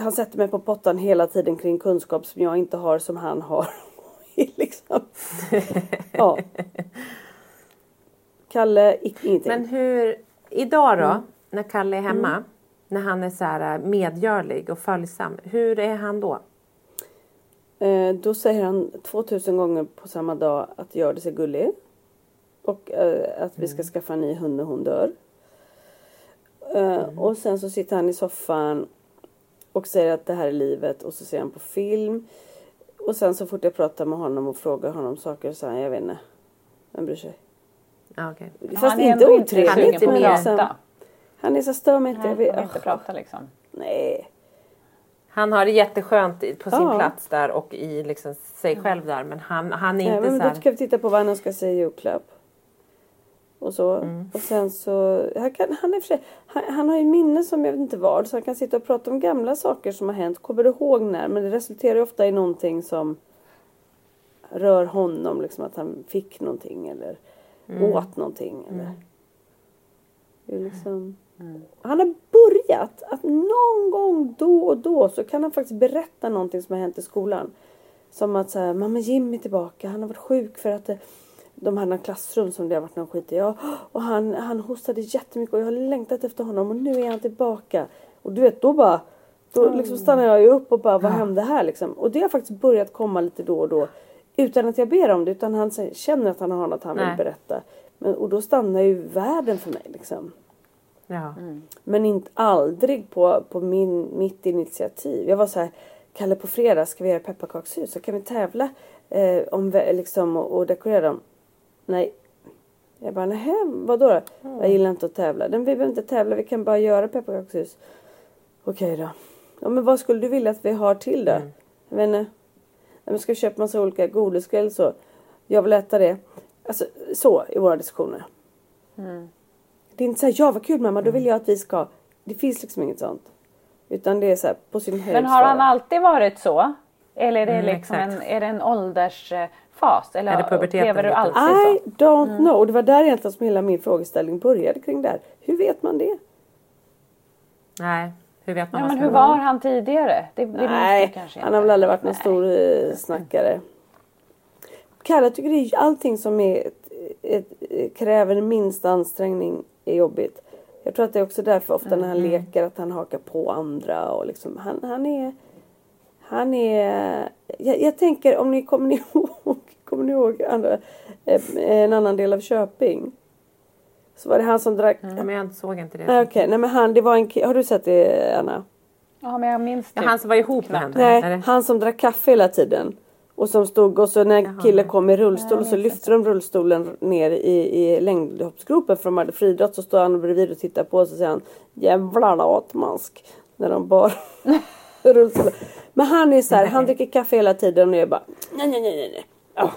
Han sätter mig på pottan hela tiden kring kunskap som jag inte har som han har. liksom. ja. Kalle, ingenting. Men hur, idag då, Mm. när Kalle är hemma, när han är så här äh, medgörlig och följsam, hur är han då? Eh, då säger han 2000 gånger på samma dag att gör det sig gullig. Och eh, att vi ska skaffa en ny hund när hon dör. Eh, Och sen så sitter han i soffan och säger att det här är livet och så ser han på film. Och sen så fort jag pratar med honom och frågar honom saker så säger han jag vet inte. Vem bryr sig? Ja, okej. Fast han är inte inte otrevligt. på men att liksom, prata. han är så stör mig inte. Vet, vill inte ah, prata liksom. nej. Han har det jätteskönt på sin Ja. plats där och i liksom sig själv där men han, han är Nej, inte men så då här... ska vi titta på vad han ska säga i julklapp. Och så. Mm. Och sen så, han, kan, han, är för sig, han, han har ju minne som jag vet inte vad. Så han kan sitta och prata om gamla saker som har hänt. Kommer du ihåg när? Men det resulterar ju ofta i någonting som rör honom. Liksom att han fick någonting eller Mm. åt någonting. Eller. Det är liksom... Han har börjat att någon gång då och då så kan han faktiskt berätta någonting som har hänt i skolan. Som att så här, mamma Jimmy är tillbaka, han har varit sjuk för att eh, de hade en klassrum som det har varit någon skit i. Ja, och han, han hostade jättemycket och jag har längtat efter honom och nu är han tillbaka. Och du vet då bara, då liksom stannar jag ju upp och bara vad hände här liksom. Och det har faktiskt börjat komma lite då och då. Utan att jag ber om det utan han känner att han har något han Nej. vill berätta. Men, och då stannar ju världen för mig liksom. Ja. Men inte aldrig på, på min, mitt initiativ. Jag var så här, Kalle på fredag ska vi göra pepparkakshus så kan vi tävla eh, om liksom och, och dekorera dem. Nej. Jag bara, nej vadå då? Jag gillar inte att tävla. Men vi behöver inte tävla, vi kan bara göra pepparkakshus. Okej då. Ja men vad skulle du vilja att vi har till då? Jag vet inte. Men ska vi köpa massa olika godis eller så? Jag vill äta det. Alltså så i våra diskussioner. Det är inte så här, ja vad kul mamma, då vill jag att vi ska. Det finns liksom inget sånt. Utan det är så här, på sin höjd Men har han alltid varit så? Eller är det, Mm, liksom en, är det en åldersfas? Eller Är det puberteten upplever du alltid I så? don't know. Och det var där egentligen som hela min frågeställning började kring det här. Hur vet man det? Nej, hur vet man Ja, vad men hur var han tidigare? Det, det Nej, kanske han inte. har väl aldrig varit någon Nej. stor eh, snackare. Kalle tycker det är allting som är ett, ett, kräver minsta ansträngning är jobbigt. Jag tror att det är också därför ofta när han Mm. leker att han hakar på andra och liksom han, han är han är jag, jag tänker om ni kommer ni ihåg kommer ni ihåg andra, eh, en annan del av Köping? Så var det han som drack Ja, men jag såg inte det. Nej okej, nej men han det var en har du sett det Anna? Ja, men jag minns Ja, typ. han som var ihop med henne? Nej, eller? han som drack kaffe hela tiden. Och som stod och så när killen kom i rullstol och så lyfte de rullstolen ner i, i längdhoppsgropen för de hade friidrott så står han bredvid och tittar på och så säger han Jävlar åt mask. När de bar. rullstol. Men han är så här, han dricker kaffe hela tiden och jag bara nej nej nej nej. nej. Ah.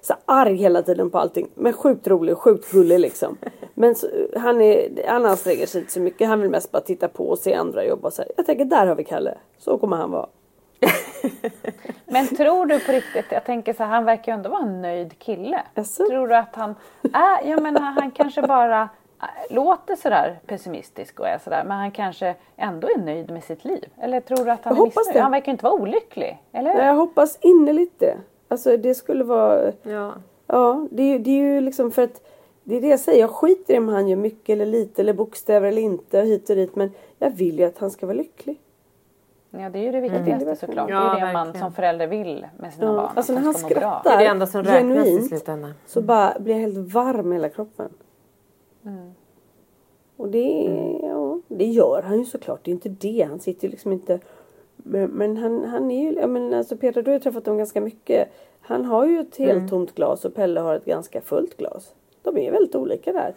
Så arg hela tiden på allting. Men sjukt rolig och sjukt gullig liksom. Men så, han, är, han anstränger sig inte så mycket. Han vill mest bara titta på och se andra jobba. Så här. Jag tänker där har vi Kalle. Så kommer han vara. Men tror du på riktigt, jag tänker så här, han verkar ju ändå vara en nöjd kille. Jaså? Tror du att han är, jag menar han kanske bara äh, låter sådär pessimistisk och är sådär men han kanske ändå är nöjd med sitt liv? Eller tror du att han Jag är missnöjd? det. Han verkar ju inte vara olycklig, eller hur? Nej, Jag hoppas innerligt det. Alltså det skulle vara Ja. Ja, det är, ju- det är ju liksom för att det är det jag säger. Jag skiter i om han gör mycket eller lite eller bokstäver eller inte hit och dit. Men jag vill ju att han ska vara lycklig. Ja det är ju det viktigaste Mm. såklart. Ja, det är det man verkligen. som förälder vill med sina Ja, barn. alltså när han skrattar. Det är det enda som räknas i Genuint. slutändan. Så bara blir jag helt varm i hela kroppen. Och det, är, ja, det gör han ju såklart. Det är inte det. Han sitter ju liksom inte... Men, men han, han är ju... Men alltså Peter, du har ju träffat dem ganska mycket. Han har ju ett helt tomt glas och Pelle har ett ganska fullt glas. De är väldigt olika där.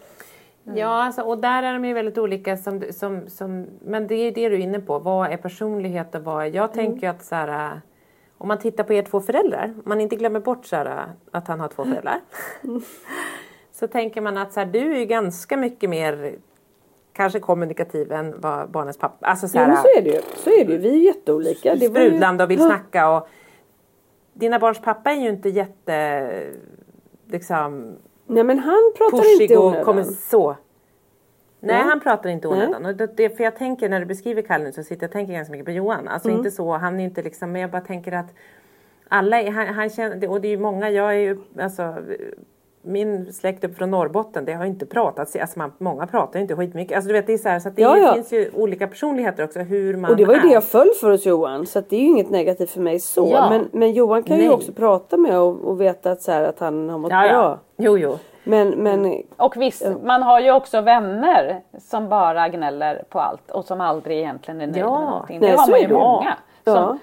Ja, alltså, och där är de ju väldigt olika. Som, som, som, men det är ju det du är inne på. Vad är personlighet och vad är... Jag tänker att så här, äh, om man tittar på er två föräldrar. Om man inte glömmer bort så här, äh, att han har två föräldrar. så tänker man att så här, du är ju ganska mycket mer kanske kommunikativ än vad barnens pappa... Alltså så här, men så är det ju. Så är det ju. Vi är jätteolika. Sprudlande och vill Ja. snacka. Och, dina barns pappa är ju inte jätte... Liksom, Nej men han pratar inte i onödan. kommer så. Nej, Nej. han pratar inte Nej. onödan. Och det, det, för jag tänker när du beskriver Kalle nu så sitter jag och tänker ganska mycket på Johan. Alltså Mm. inte så, han är inte liksom, men jag bara tänker att alla, han, han känner, och det är ju många, jag är ju, alltså min släkt upp från Norrbotten, det har inte pratat, alltså man, många pratar ju inte skitmycket. Alltså du vet det är så här, så att det Ja, ja. finns ju olika personligheter också hur man Och det var ju är. det jag föll för hos Johan. Så att det är ju inget negativt för mig så. Ja. Men, men Johan kan ju Nej. också prata med och, och veta att, så här, att han har mått ja, bra. ja. Jo, jo. Men, men Och visst, man har ju också vänner som bara gnäller på allt och som aldrig egentligen är nöjda Ja. med någonting. Nej, det har så man ju det. många. Ja. Som,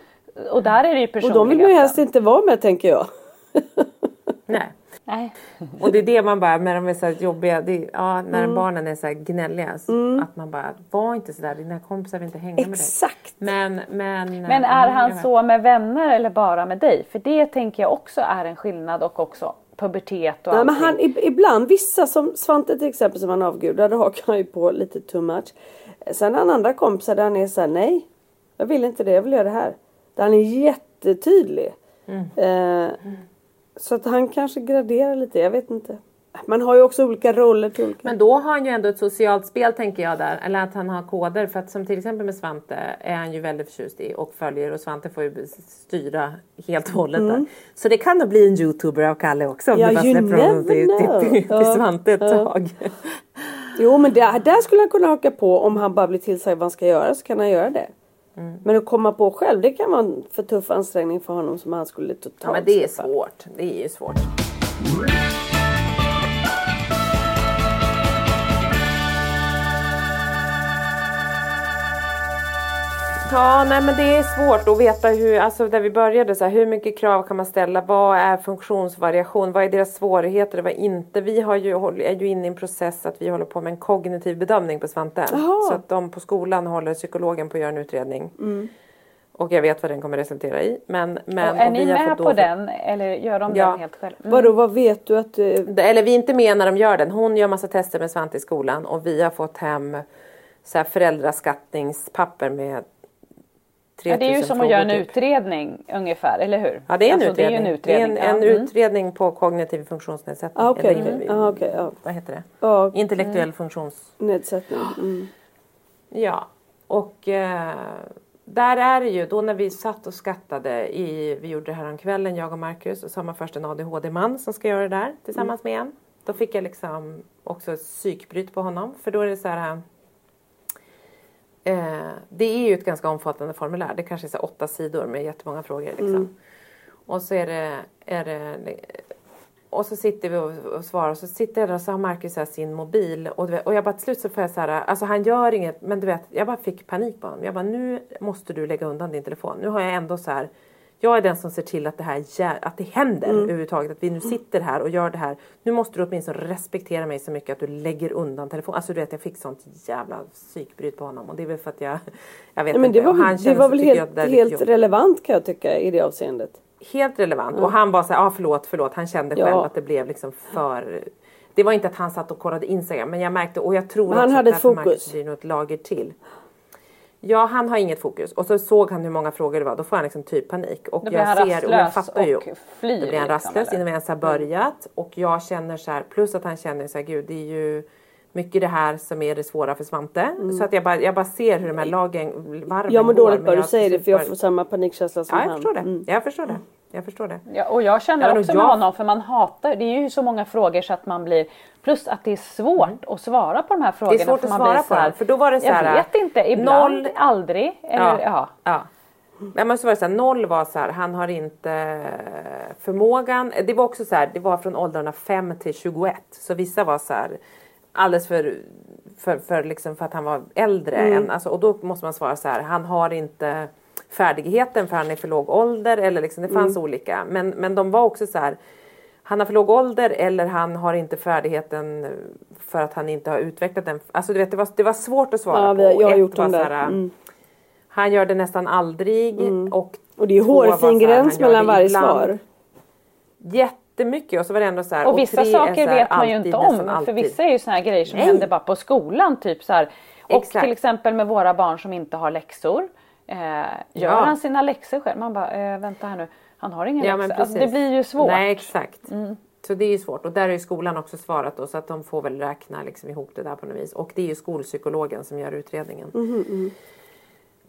och där är det ju och personligheten. de vill man ju helst inte vara med tänker jag. Nej. Nej. Och det är det man bara, när de är så här jobbiga, det är, ja, när Mm. barnen är så här gnälliga. så Att man bara, var inte så där, dina kompisar vill inte hänga med dig. Exakt. Men, men, Men är Mm, han så med vänner eller bara med dig? För det tänker jag också är en skillnad och också pubertet och Nej, allting. men han, ib- ibland, vissa som Svante till exempel som han avgudar, då hakar han ju på lite too much. Sen har han andra kompisar där han är såhär, nej. Jag vill inte det, jag vill göra det här. Där han är jättetydlig. Eh, så att han kanske graderar lite, jag vet inte. Man har ju också olika roller till olika. Men då har han ju ändå ett socialt spel tänker jag där. Eller att han har koder. För att som till exempel med Svante är han ju väldigt förtjust i och följer. Och Svante får ju styra helt och hållet där. Så det kan nog bli en youtuber av Kalle också. Om Mm. Ja, du bara släpper honom till, till, till, till Svante ett ja. tag. Jo men där, där skulle han kunna haka på om han bara blir tillsagd vad han ska göra så kan han göra det. Mm. Men att komma på själv det kan vara en för tuff ansträngning för honom som han skulle totalt Ja men det är svårt. Det är ju svårt. Ja, nej men det är svårt att veta hur, alltså där vi började så här, hur mycket krav kan man ställa? Vad är funktionsvariation? Vad är deras svårigheter? Vad inte? Vi har ju, är ju inne i en process att vi håller på med en kognitiv bedömning på Svante. Jaha. Så att de på skolan håller psykologen på att göra en utredning. Och jag vet vad den kommer resultera i. Men, men, och är och ni med på den eller gör de Ja. den helt själv? Mm. Vadå vad vet du att... eh, Eller vi är inte med när de gör den. Hon gör massa tester med Svante i skolan och vi har fått hem så här föräldraskattningspapper med 3000 Ja, det är ju som att göra en typ. utredning ungefär, eller hur? Ja det är en Alltså, utredning. Det är en utredning. Det är en, en. Mm. utredning på kognitiv funktionsnedsättning. Ah, okej, Eller, okej. Ah, okej, ja. Vad heter det? Ja, Intellektuell funktions... nedsättning. Mm. Ja. Och eh, där är det ju, då när vi satt och skattade i, vi gjorde det här om kvällen jag och Marcus och så har man först en ADHD-man som ska göra det där tillsammans med en. Då fick jag liksom också psykbryt på honom för då är det så här eh, det är ju ett ganska omfattande formulär. Det kanske är så åtta sidor med jättemånga frågor. Liksom. Och så är det, är det och så sitter vi och, och svarar och så sitter jag där och så har Marcus så sin mobil och, vet, och jag bara till slut så får jag så här, alltså han gör inget men du vet jag bara fick panik på honom. Jag bara nu måste du lägga undan din telefon. Nu har jag ändå så här Jag är den som ser till att det här att det händer Mm. överhuvudtaget. Att vi nu sitter här och gör det här. Nu måste du åtminstone respektera mig så mycket att du lägger undan telefonen. Alltså du vet jag fick sånt jävla psykbryt på honom och det är väl för att jag, jag vet Ja, men inte. det var, han det var väl helt, att helt relevant kan jag tycka i det avseendet. Helt relevant. Och han var så här, ah, förlåt, förlåt. Han kände Ja. själv att det blev liksom för... Det var inte att han satt och kollade Instagram men jag märkte och jag tror Men han också hade att ett därför fokus. blir något lager till. Ja, han har inget fokus. Och så såg han hur många frågor det var. Då får han liksom typ panik. Och jag ser och jag rastlös fattar ju. och flyr. Då blir han liksom, rastlös innan vi ens har börjat. Och jag känner så här, plus att han känner så här, gud det är ju mycket det här som är det svåra för Svante. Så att jag bara, jag bara ser hur de här lagen, varven Jag mår går, dåligt bara du säger det för jag får samma panikkänsla som Ja, jag han. förstår det. Mm. Jag förstår det. Jag förstår det. Ja, och jag känner Ja, men också jag- med honom för man hatar, det är ju så många frågor så att man blir, plus att det är svårt att svara på de här frågorna. Mm. svårt för att svara på så här, dem, för då var det så här, Jag vet inte, ibland, noll- aldrig. Eller, ja. ja. Men måste vara så här, noll var så här, han har inte förmågan. Det var också så här, det var från åldrarna 5 till 21. Så vissa var så här alldeles för, för, för, liksom för att han var äldre. Än, alltså, och då måste man svara så här, han har inte färdigheten för han är för låg ålder. Eller liksom, det fanns olika. Men, men de var också så här, han har för låg ålder eller han har inte färdigheten för att han inte har utvecklat den. Alltså du vet, det var, det var svårt att svara Ja, på. jag har Ett gjort var så här, Mm. han gör det nästan aldrig. Och, Och det är hårfin gräns mellan varje ibland svar. Jättemycket och så var det ändå så här. Och vissa är saker vet man ju inte om. För vissa är ju såna här grejer som Nej. händer bara på skolan. Typ så här. Och Exakt. till exempel med våra barn som inte har läxor. Eh, gör Ja. han sina läxor själv? Man bara, eh, vänta här nu. Han har inga Ja, men läxor. Alltså, det blir ju svårt. Nej exakt. Mm. Så det är ju svårt och där har ju skolan också svarat då så att de får väl räkna liksom ihop det där på något vis. Och det är ju skolpsykologen som gör utredningen. Mhm,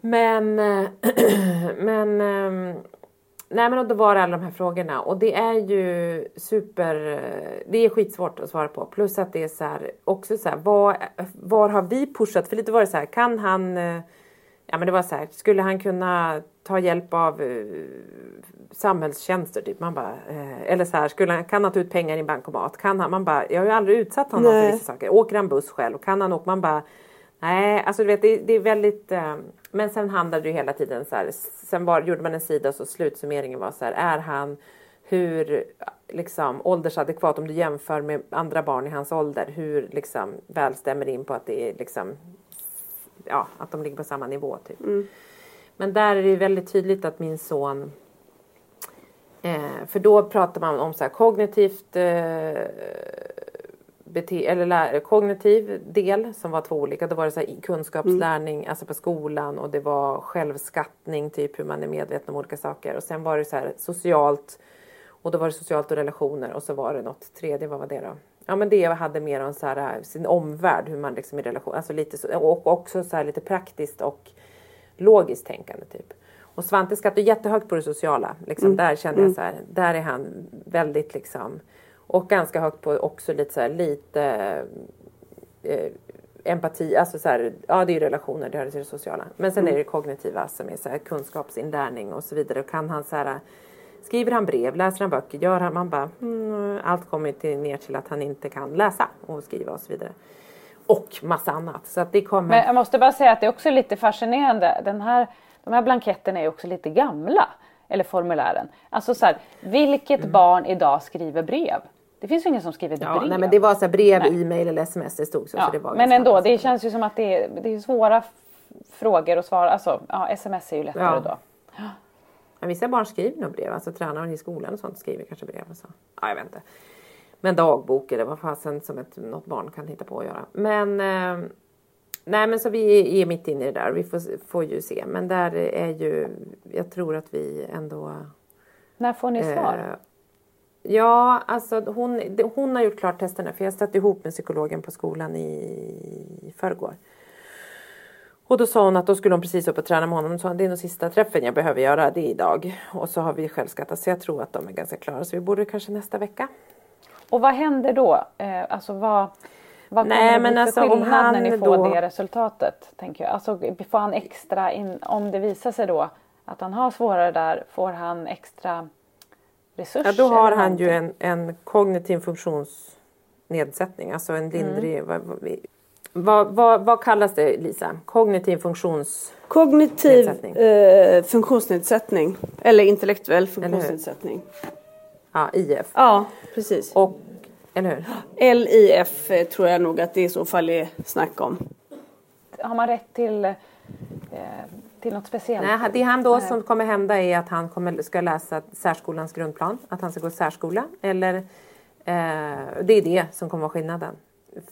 Men, eh, men, ehm, nej men då var det alla de här frågorna och det är ju super, eh, det är skitsvårt att svara på. Plus att det är så här, också så här, var, var har vi pushat? För lite var det så här, kan han, eh, ja men det var så här, skulle han kunna ta hjälp av eh, samhällstjänster typ? Man bara, eh, eller så här, skulle han, kan han ta ut pengar i en bankomat? Kan han, man bara, jag har ju aldrig utsatt honom Nej. för vissa saker. Åker han buss själv? Kan han åka? Man bara, Nej, alltså du vet det, det är väldigt... Eh, men sen handlade det ju hela tiden så här. Sen var, gjorde man en sida så slutsummeringen var så här. Är han hur liksom åldersadekvat om du jämför med andra barn i hans ålder. Hur liksom väl stämmer in på att det är liksom ja, att de ligger på samma nivå typ. Men där är det väldigt tydligt att min son eh, för då pratar man om så här kognitivt eh, bete- eller kognitiv del som var två olika. Då var det så kunskapslärning alltså på skolan och det var självskattning, typ hur man är medveten om olika saker. Och sen var det så här socialt och då var det socialt och relationer och så var det något tredje, vad var det då? Ja men det hade mer om så här, sin omvärld, hur man liksom i relation, alltså lite så, och också så här lite praktiskt och logiskt tänkande typ. Och Svante skattar jättehögt på det sociala. Liksom, Där kände jag så här, där är han väldigt liksom och ganska högt på också lite så här, lite eh, empati, alltså så här, ja det är ju relationer, det hör till det sociala. Men sen är det det kognitiva som är så här, kunskapsinlärning och så vidare. Och kan han så här, skriver han brev, läser han böcker, gör han, man bara, mm, allt kommer till, ner till att han inte kan läsa och skriva och så vidare. Och massa annat. Så att det kommer. Men jag måste bara säga att det är också lite fascinerande. Den här, de här blanketterna är också lite gamla. Eller formulären. Alltså så här, vilket barn idag skriver brev? Det finns ju ingen som skriver Mm. ja, brev. nej, men det var så brev, e-mail eller sms det stod så. Ja, så det var men ändå, det känns ju som att det är, det är svåra frågor att svara. Alltså, ja, sms är ju lättare Ja. då. Men vissa barn skriver nog brev, alltså tränaren i skolan och sånt skriver kanske brev. Och så. Ja, jag vet inte. Men dagbok eller vad fasen som ett, något barn kan hitta på att göra. Men eh, nej men så vi är mitt inne i det där. Vi får, får ju se. Men där är ju, jag tror att vi ändå När får ni svar? Eh, Ja, alltså hon, hon har gjort klart testerna för jag satt ihop med psykologen på skolan i förrgår. Och då sa hon att då skulle hon precis upp och träna med honom. Hon sa det är nog sista träffen jag behöver göra, det är idag. Och så har vi självskattat så jag tror att de är ganska klara. Så vi borde kanske nästa vecka. Och vad händer då? Eh, alltså vad, vad kommer Nej, det bli men alltså, om skillnad när ni får då- det resultatet? Tänker jag. Alltså, får han extra, in, om det visar sig då att han har svårare där, får han extra resurser? Ja, då har han ju en, en kognitiv funktionsnedsättning. Alltså en lindrig... vad- vad Vad, vad, kallas det Lisa? Kognitiv funktions... Kognitiv eh, funktionsnedsättning. Eller intellektuell funktionsnedsättning. Ja, IF. Ja, precis. Och, eller hur? LIF eh, tror jag nog att det i så fall är snack om. Har man rätt till, eh, till något speciellt? Nej, det han då som kommer hända är att han kommer, ska läsa särskolans grundplan. Att han ska gå särskola. Eller, eh, det är det som kommer vara skillnaden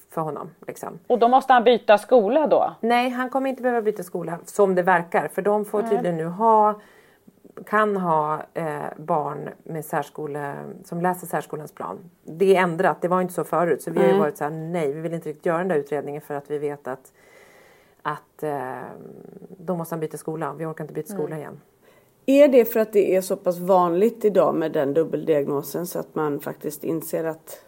för honom. Liksom. Och då måste han byta skola då? Nej, han kommer inte behöva byta skola som det verkar. För de får tydligen nu ha kan ha eh, barn med särskole, som läser särskolans plan. Det är ändrat, det var inte så förut. Så vi har ju varit så här, nej vi vill inte riktigt göra den där utredningen för att vi vet att, att eh, då måste han byta skola. Vi orkar inte byta skola igen. Är det för att det är så pass vanligt idag med den dubbeldiagnosen så att man faktiskt inser att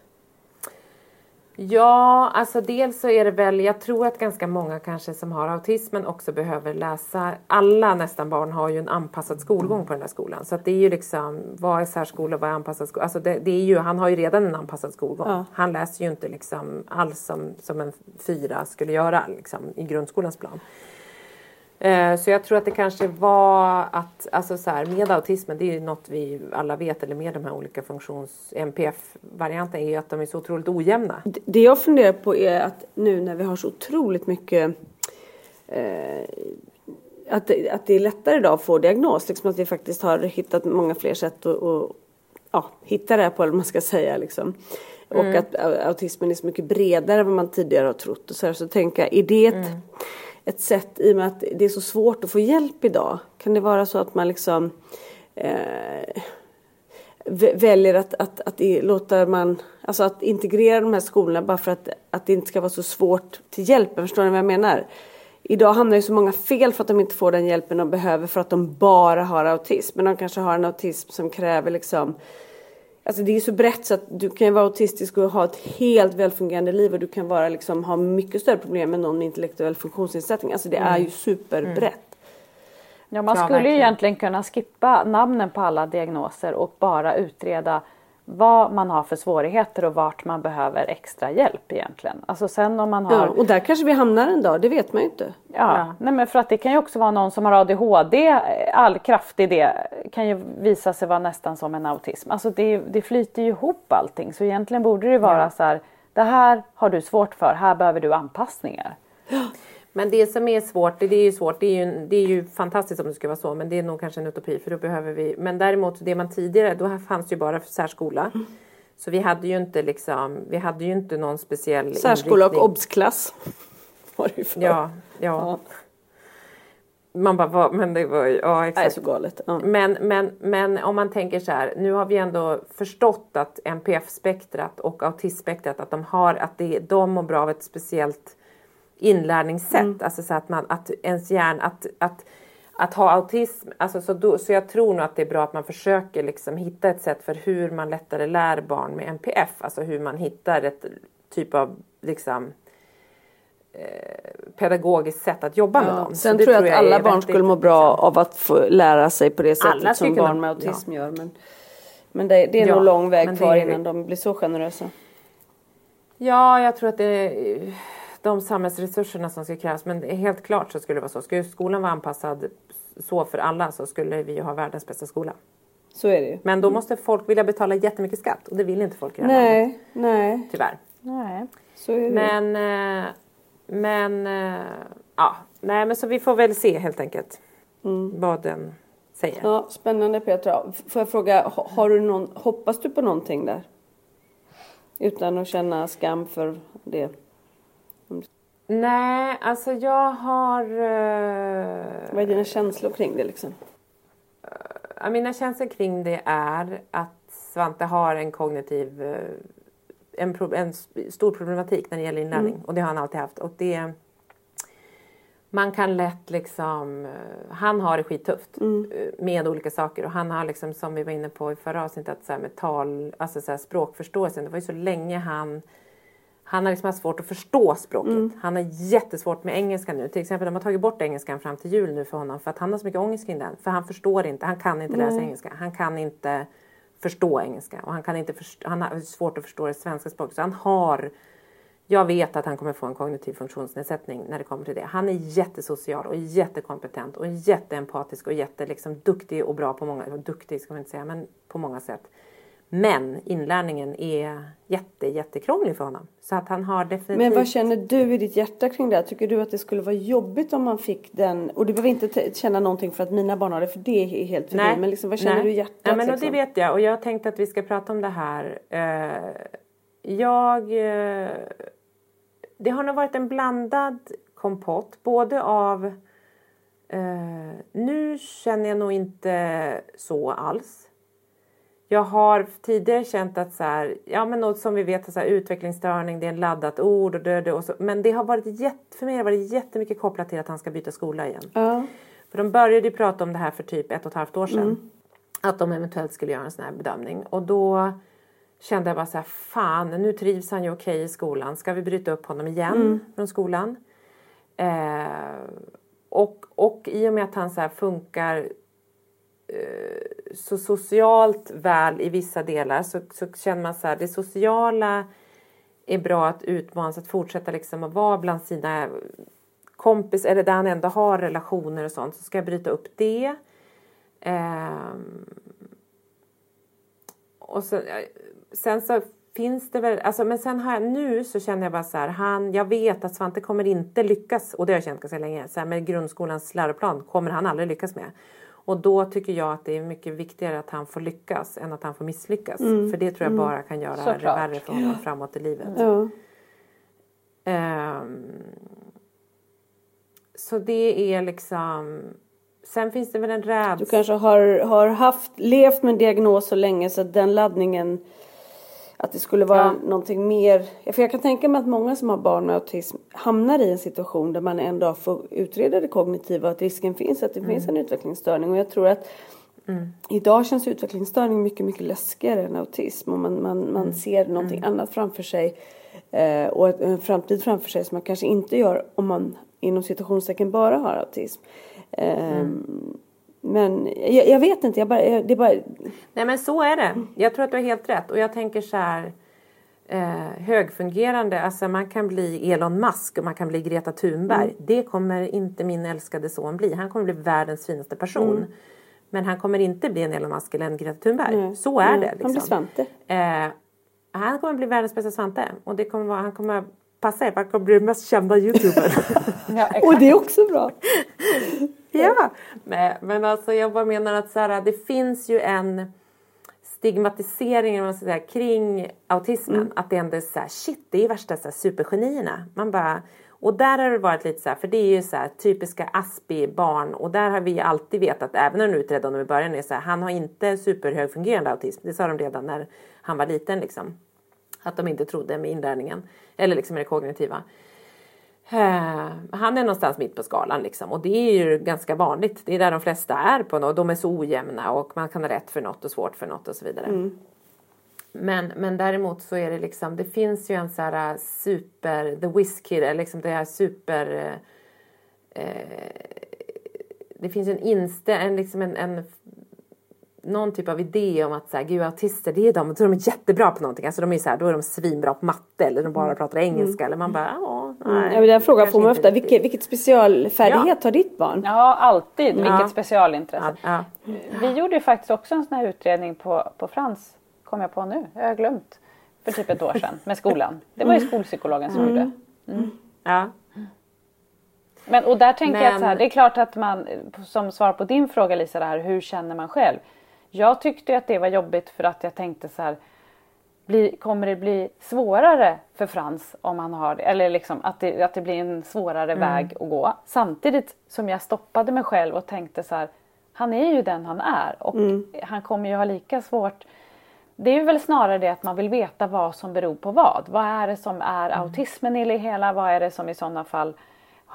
Ja, alltså dels så är det väl, jag tror att ganska många kanske som har autismen också behöver läsa, alla nästan barn har ju en anpassad skolgång på den där skolan. Så det är ju liksom, vad är särskola, vad är anpassad skola? Alltså det, det är ju, han har ju redan en anpassad skolgång. Ja. Han läser ju inte liksom alls som, som en fyra skulle göra liksom, i grundskolans plan. Eh, Så jag tror att det kanske var att, alltså så här, med autismen, det är ju något vi alla vet, eller med de här olika funktions MPF-varianterna, är ju att de är så otroligt ojämna. Det jag funderar på är att nu när vi har så otroligt mycket eh, att, det, att det är lättare idag att få diagnos. Liksom att vi faktiskt har hittat många fler sätt att, att ja, hitta det här på, eller man ska säga. Liksom. Och att au- autismen är så mycket bredare än vad man tidigare har trott. Och så, här, så tänker jag, är det ett, ett sätt, i och med att det är så svårt att få hjälp idag, kan det vara så att man liksom eh, väljer att, att, att låta man, alltså att integrera de här skolorna bara för att, att det inte ska vara så svårt till hjälpen. Förstår ni vad jag menar? Idag hamnar ju så många fel för att de inte får den hjälpen de behöver för att de bara har autism. Men de kanske har en autism som kräver liksom Alltså det är så brett så att du kan vara autistisk och ha ett helt välfungerande liv och du kan vara liksom, ha mycket större problem med någon med intellektuell funktionsnedsättning. Alltså det är ju superbrett. Ja, man Ja, skulle ju verkligen. egentligen kunna skippa namnen på alla diagnoser och bara utreda vad man har för svårigheter och vart man behöver extra hjälp egentligen. Alltså sen om man har Ja, och där kanske vi hamnar en dag, det vet man ju inte. Ja, Nej, men för att det kan ju också vara någon som har ADHD, all kraft i det kan ju visa sig vara nästan som en autism. Alltså det, det flyter ju ihop allting så egentligen borde det vara så här, det här har du svårt för, här behöver du anpassningar. Men det som är svårt, det är ju svårt, det är ju, det är ju fantastiskt om det skulle vara så, men det är nog kanske en utopi för då behöver vi, men däremot det man tidigare, då fanns det ju bara för särskola. Så vi hade ju inte liksom, vi hade ju inte någon speciell Särskola och inriktning. obsklass. Var det ju för. Ja, ja. Man bara, vad, men det var ju, ja Det exakt. så galet. Ja. Men, men, men om man tänker så här, nu har vi ändå förstått att NPF-spektrat och autismspektrat, att de har, att det, de mår bra av ett speciellt inlärningssätt. Alltså så att man, att ens hjärna, att, att, att ha autism, alltså så, då, så jag tror nog att det är bra att man försöker liksom hitta ett sätt för hur man lättare lär barn med NPF. Alltså hur man hittar ett typ av liksom eh, pedagogiskt sätt att jobba med dem. Så Sen det tror jag att alla barn skulle må bra av att få lära sig på det Alla sättet skulle som barn med autism gör. Men, men det, det är Ja, nog lång väg kvar innan de blir så generösa. Ja, jag tror att det är de samhällsresurserna som ska krävas. Men det är helt klart så skulle det vara så. Skulle skolan vara anpassad så för alla så skulle vi ju ha världens bästa skola. Så är det ju. Men då måste folk vilja betala jättemycket skatt och det vill inte folk i det här landet. Nej, nej, Tyvärr. Nej. så är det. Men, eh, men, eh, ja, nej men så vi får väl se helt enkelt vad den säger. Ja, spännande Petra. Får jag fråga, ha- har du någon, hoppas du på någonting där? Utan att känna skam för det. Nej, alltså jag har... eh, Vad är dina känslor kring det liksom? Ja, mina känslor kring det är att Svante har en kognitiv eh, en, pro, en stor problematik när det gäller inlärning och det har han alltid haft. Och det, man kan lätt liksom, han har det skittufft eh, med olika saker och han har liksom som vi var inne på i förra avsnittet så här med tal, alltså så här språkförståelsen. Det var ju så länge han han har liksom haft svårt att förstå språket. Han har jättesvårt med engelska nu. Till exempel de har tagit bort engelskan fram till jul nu för honom. För att han har så mycket ångest kring den. För han förstår inte, han kan inte läsa engelska. Han kan inte förstå engelska. Och han, kan inte först- han har svårt att förstå det svenska språket. Så han har Jag vet att han kommer få en kognitiv funktionsnedsättning när det kommer till det. Han är jättesocial och jättekompetent och jätteempatisk och jätte liksom, och bra på många, duktig ska man inte säga, men på många sätt. Men inlärningen är jätte, jättekrånglig för honom. Så att han har definitivt... Men vad känner du i ditt hjärta kring det? Tycker du att det skulle vara jobbigt om man fick den? Och du behöver inte känna någonting för att mina barn har det, för det är helt för dig. Men liksom, vad känner Nej. du i hjärtat? Ja, men liksom? Det vet jag och jag tänkte att vi ska prata om det här. Eh, jag... Eh, det har nog varit en blandad kompott. Både av... Eh, nu känner jag nog inte så alls. Jag har tidigare känt att så här, ja men något som vi vet, så här, utvecklingsstörning, det är en laddat ord och död och så. Men det har varit jätte, för mig har det varit jättemycket kopplat till att han ska byta skola igen. Ja. För de började ju prata om det här för typ ett och ett halvt år sedan. Att de eventuellt skulle göra en sån här bedömning. Och då kände jag bara så här, fan nu trivs han ju okej i skolan. Ska vi bryta upp honom igen från skolan? Eh, och, och i och med att han så här funkar Eh, så socialt väl i vissa delar så, så känner man så här, det sociala är bra att utmanas, att fortsätta liksom att vara bland sina kompis eller där han ändå har relationer och sånt så ska jag bryta upp det. Ehm, och så, eh, sen så finns det väl, alltså, men sen har jag nu så känner jag bara så här, han, jag vet att Svante kommer inte lyckas och det har jag känt ganska länge, så här, med grundskolans läroplan kommer han aldrig lyckas med. Och då tycker jag att det är mycket viktigare att han får lyckas än att han får misslyckas. För det tror jag bara kan göra Såklart. det värre för honom framåt i livet. Ja. Ehm, så det är liksom... Sen finns det väl en Du rädsla. kanske har, har haft, levt med en diagnos så länge så att den laddningen att det skulle vara Ja. någonting mer. För jag kan tänka mig att många som har barn med autism hamnar i en situation där man en dag får utreda det kognitiva och att risken finns att det finns en utvecklingsstörning. Och jag tror att idag känns utvecklingsstörning mycket, mycket läskigare än autism. Och man, man, man ser någonting annat framför sig. Eh, och ett- en framtid framför sig som man kanske inte gör om man inom citationstecken bara har autism. Eh, Men jag, jag vet inte, jag bara, jag, det bara... Nej men så är det. Jag tror att du har helt rätt. Och jag tänker så här. Eh, högfungerande, alltså man kan bli Elon Musk och man kan bli Greta Thunberg. Det kommer inte min älskade son bli. Han kommer bli världens finaste person. Men han kommer inte bli en Elon Musk eller en Greta Thunberg. Nej. Så är det. han Liksom. blir Svante. Eh, han kommer bli världens bästa Svante. Och det kommer vara, han kommer passa er han kommer bli den mest kända youtubern. Ja. Och det är också bra. Ja, men, men alltså jag bara menar att så här, det finns ju en stigmatisering man ska säga, kring autismen. Att det ändå är så här, shit det är värsta så här, supergenierna. Man bara, och där har det varit lite så här, för det är ju så här typiska Aspi-barn och där har vi alltid vetat, även när honom i början, är så här, han har inte superhögfungerande autism. Det sa de redan när han var liten liksom. Att de inte trodde med inlärningen, eller liksom med det kognitiva. Eh, han är någonstans mitt på skalan liksom och det är ju ganska vanligt. Det är där de flesta är på något. De är så ojämna och man kan ha rätt för något och svårt för något och så vidare. Men, men däremot så är det liksom, det finns ju en så här äh, super, the whiz kid, eller liksom det här super eh, eh, det finns ju en instä, en, liksom en, en någon typ av idé om att så här, gud autister det är de, då är de jättebra på någonting. Alltså de är så här, då är de svinbra på matte eller de bara pratar engelska eller man bara, ja, nej. Ja, men den frågan får man ofta. Vilket, vilket specialfärdighet har ditt barn? Ja, alltid. Ja. Vilket specialintresse. Ja, ja. Vi gjorde ju faktiskt också en sån här utredning på, på Frans, kom jag på nu, jag har glömt, för typ ett år sedan med skolan. Det var ju skolpsykologen som gjorde. ja. Men, och där tänker jag att så här, Men- det är klart att man, som svar på din fråga Lisa, det här, hur känner man själv? Jag tyckte ju att det var jobbigt för att jag tänkte så här, bli, kommer det bli svårare för Frans om han har det? Eller liksom att det, att det blir en svårare väg att gå. Samtidigt som jag stoppade mig själv och tänkte så här, han är ju den han är och han kommer ju ha lika svårt det är väl snarare det att man vill veta vad som beror på vad. Vad är det som är autismen i det hela? Vad är det som i sådana fall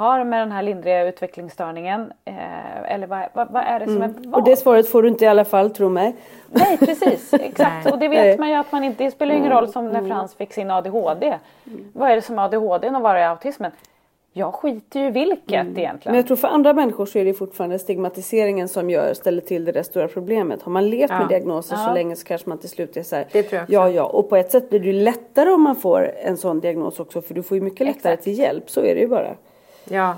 har med den här lindriga utvecklingsstörningen? Eh, eller vad, vad, vad är det som är vad? Och det svaret får du inte i alla fall, tro mig. Nej precis, exakt. Nej. Och det Nej. vet man ju att man inte, det spelar ju ingen roll som när Frans fick sin ADHD. Vad är det som är ADHD och vad är autismen? jag skiter ju i vilket Men egentligen. jag tror för andra människor så är det fortfarande stigmatiseringen som gör, ställer till det där stora problemet. Har man levt med diagnoser så länge så kanske man till slut är så här, Det tror jag också. Ja, ja. Och på ett sätt blir det ju lättare om man får en sån diagnos också för du får ju mycket lättare Exakt. till hjälp. Så är det ju bara. Ja.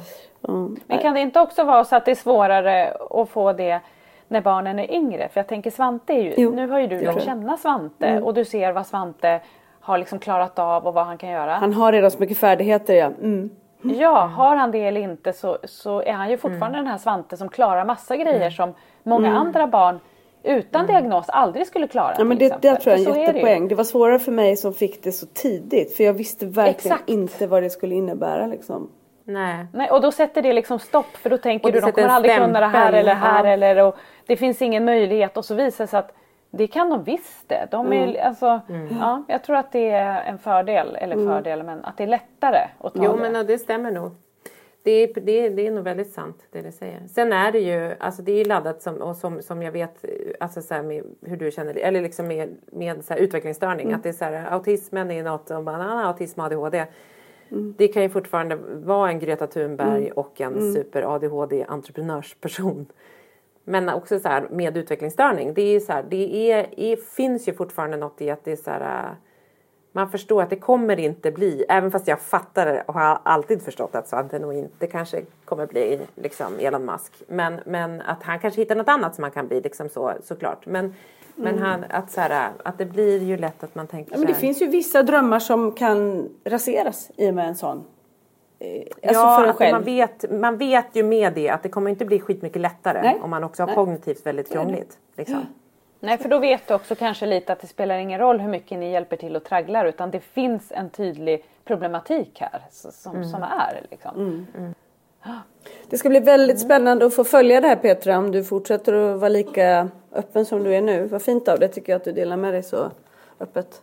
Mm. Men kan det inte också vara så att det är svårare att få det när barnen är yngre? För jag tänker Svante är ju, Jo, nu har ju du lärt känna Svante och du ser vad Svante har liksom klarat av och vad han kan göra. Han har redan så mycket färdigheter ja. Mm. Ja, har han det eller inte så, så är han ju fortfarande den här Svante som klarar massa grejer som många andra barn utan diagnos aldrig skulle klara. Ja men det, det tror jag är en är det jättepoäng. Det var svårare för mig som fick det så tidigt. För jag visste verkligen Exakt. inte vad det skulle innebära liksom. Nej. Nej, och då sätter det liksom stopp för då tänker du de kommer aldrig kunna det här stämpel, eller här ja. eller och det finns ingen möjlighet och så visar det sig att det kan de visst det. De är, Mm. alltså, ja, jag tror att det är en fördel, eller fördel, men att det är lättare att ta Jo det. men ja, det stämmer nog. Det är, det, är, det är nog väldigt sant det du säger. Sen är det ju, alltså det är laddat som, och som, som jag vet, alltså så med hur du känner, eller liksom med, med så utvecklingsstörning. Att det är så här, autismen är något, och bara, ah, autism och ADHD. Det kan ju fortfarande vara en Greta Thunberg och en super ADHD entreprenörsperson. Men också så här med utvecklingsstörning. Det är ju så här, det är, är, finns ju fortfarande något i att det är så här äh, man förstår att det kommer inte bli, även fast jag fattar och har alltid förstått att Svante nog inte kanske kommer bli liksom Elon Musk. Men, men att han kanske hittar något annat som han kan bli liksom så, såklart. Men, men han, att, så här, att det blir ju lätt att man tänker Mm. Ja, men det finns ju vissa drömmar som kan raseras i och med en sån. Eh, Alltså ja, för en själv. man, vet, man vet ju med det att det kommer inte bli skitmycket lättare Nej. om man också har Nej. kognitivt väldigt krångligt. Liksom. Nej, för då vet du också kanske lite att det spelar ingen roll hur mycket ni hjälper till och tragglar utan det finns en tydlig problematik här som, Mm. som är. Liksom. Det ska bli väldigt spännande att få följa det här Petra om du fortsätter att vara lika öppen som du är nu. Vad fint av det tycker jag att du delar med dig så öppet.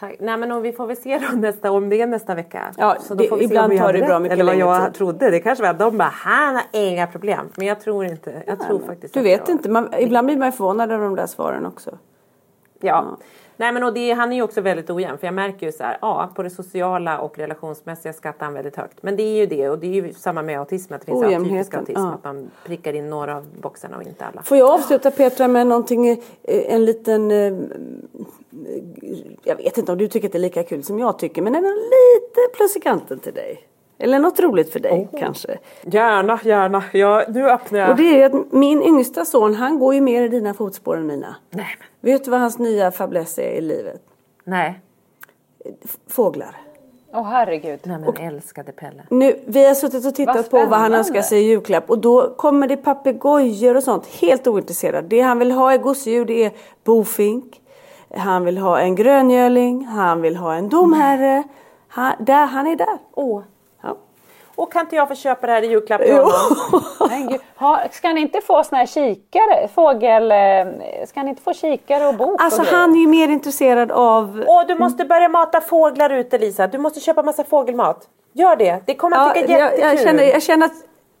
Tack. Nej men vi får väl se då nästa, om det är nästa vecka. Ja, så då det- får vi ibland vi tar det bra mycket Eller vad jag tid. trodde. Det kanske var att de bara, han har inga problem. Men jag tror inte. Jag tror faktiskt Du vet jag, inte, man, ibland blir man förvånad över de där svaren också. Ja. Nej men och det, han är ju också väldigt ojämn. För jag märker ju så här, ja på det sociala och relationsmässiga skattar han väldigt högt. Men det är ju det och det är ju samma med autism. Att det finns atypisk autism. ja. Att man prickar in några av boxarna och inte alla. Får jag avsluta Petra med någonting, eh, en liten, eh, jag vet inte om du tycker att det är lika kul som jag tycker, men det lite plus i kanten till dig? Eller något roligt för dig kanske? Gärna, gärna. Ja, nu öppnar jag. Och det är ju att min yngsta son, han går ju mer i dina fotspår än mina. Nej men. Vet du vad hans nya fäbless är i livet? Nej. F- Fåglar. Åh herregud. Nej men älskade Pelle. Nu, vi har suttit och tittat Vad på vad han önskar sig i julklapp och då kommer det papegojor och sånt. Helt ointresserad. Det han vill ha är gosedjur, det är bofink. Han vill ha en gröngöling, han vill ha en domherre. Han, där, han är där. Åh. Ja. Och kan inte jag få köpa det här i julklapp till honom? Ha, ska ni inte få såna här kikare, fågel, eh, ska ni inte få kikare och bok Alltså och han är ju mer intresserad av... Åh, du måste börja mata fåglar ute Lisa. Du måste köpa massa fågelmat. Gör det. Det kommer att Ja, tycka jag, jättekul. jag, känner, jag känner att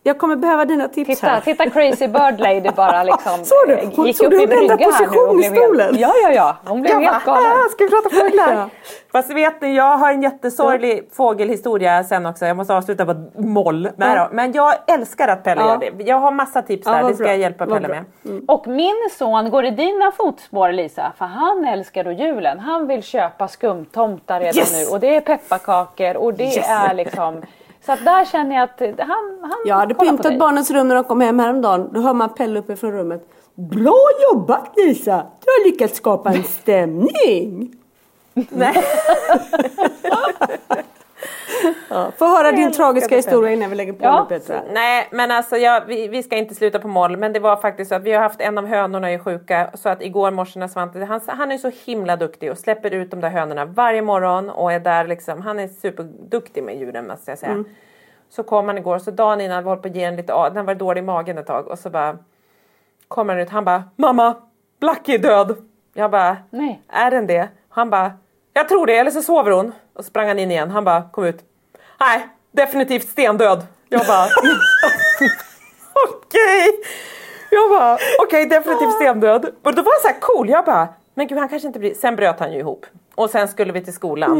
jag kommer behöva dina tips Titta, här. titta Crazy Bird Lady bara liksom Såg du? eh, Hon- gick såg upp du hon ändrade position i helt- stolen? Ja, ja, ja. Hon blev helt galen. Ah, ska vi prata fåglar? Ja. Fast vet ni, jag har en jättesorglig fågelhistoria sen också. Jag måste avsluta på ett moll. Då. Men jag älskar att Pelle Ja. gör det. Jag har massa tips Ja, där. Det ska bra. jag hjälpa Pelle med. Och min son går i dina fotspår Lisa, för han älskar då julen. Han vill köpa skumtomtar redan Yes! nu och det är pepparkakor och det Yes! är liksom Så att där känner jag att han, han Jag hade pyntat barnens rum när de kom hem häromdagen. Då hör man Pelle uppe från rummet. Bra jobbat Lisa! Du har lyckats skapa en stämning. Nej. Ja, få höra din tragiska historia innan vi lägger på Ja. nu Petra. Nej, men alltså jag, vi, vi ska inte sluta på moll. Men det var faktiskt så att vi har haft en av hönorna är sjuka. Så att igår morse när Svante, han, han är så himla duktig och släpper ut de där hönorna varje morgon och är där liksom. Han är superduktig med djuren måste jag säga. Så kom han igår, så dagen innan hållit på att ge en lite, den var dålig i magen ett tag och så bara kommer han ut, han bara Mamma, Blackie är död. Jag bara, Nej. är den det? Han bara, jag tror det, eller så sover hon. Och så sprang han in igen, han bara kom ut. Nej, definitivt stendöd. Jag bara, okej. Jag bara, okej definitivt stendöd. Och då var jag så här cool, jag bara, men gud han kanske inte blir, sen bröt han ju ihop. Och sen skulle vi till skolan.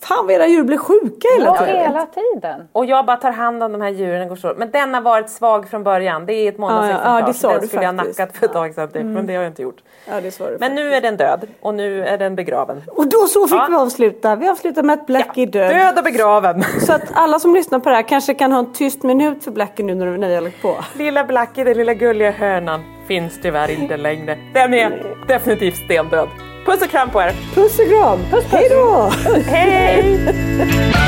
Fan vad era djur blir sjuka hela Ja, tiden. hela tiden. Och jag bara tar hand om de här djuren. Går så. Men den har varit svag från början. Det är ett månadsexemplar. Ja, ja, det sa den du skulle jag faktiskt. Mm. nackat för ett tag sedan. Typ, Men det har jag inte gjort. Ja, det svarar du Men nu är den död och nu är den begraven. Och då så fick Ja. vi avsluta. Vi avslutar med att Blackie är död. Död och begraven. Så att alla som lyssnar på det här kanske kan ha en tyst minut för Blackie nu när när har lagt på. Lilla Blackie, den lilla gulliga hönan, finns tyvärr inte längre. Den är definitivt stendöd. Puss och kram på er. Puss och kram! Hej då! Hej!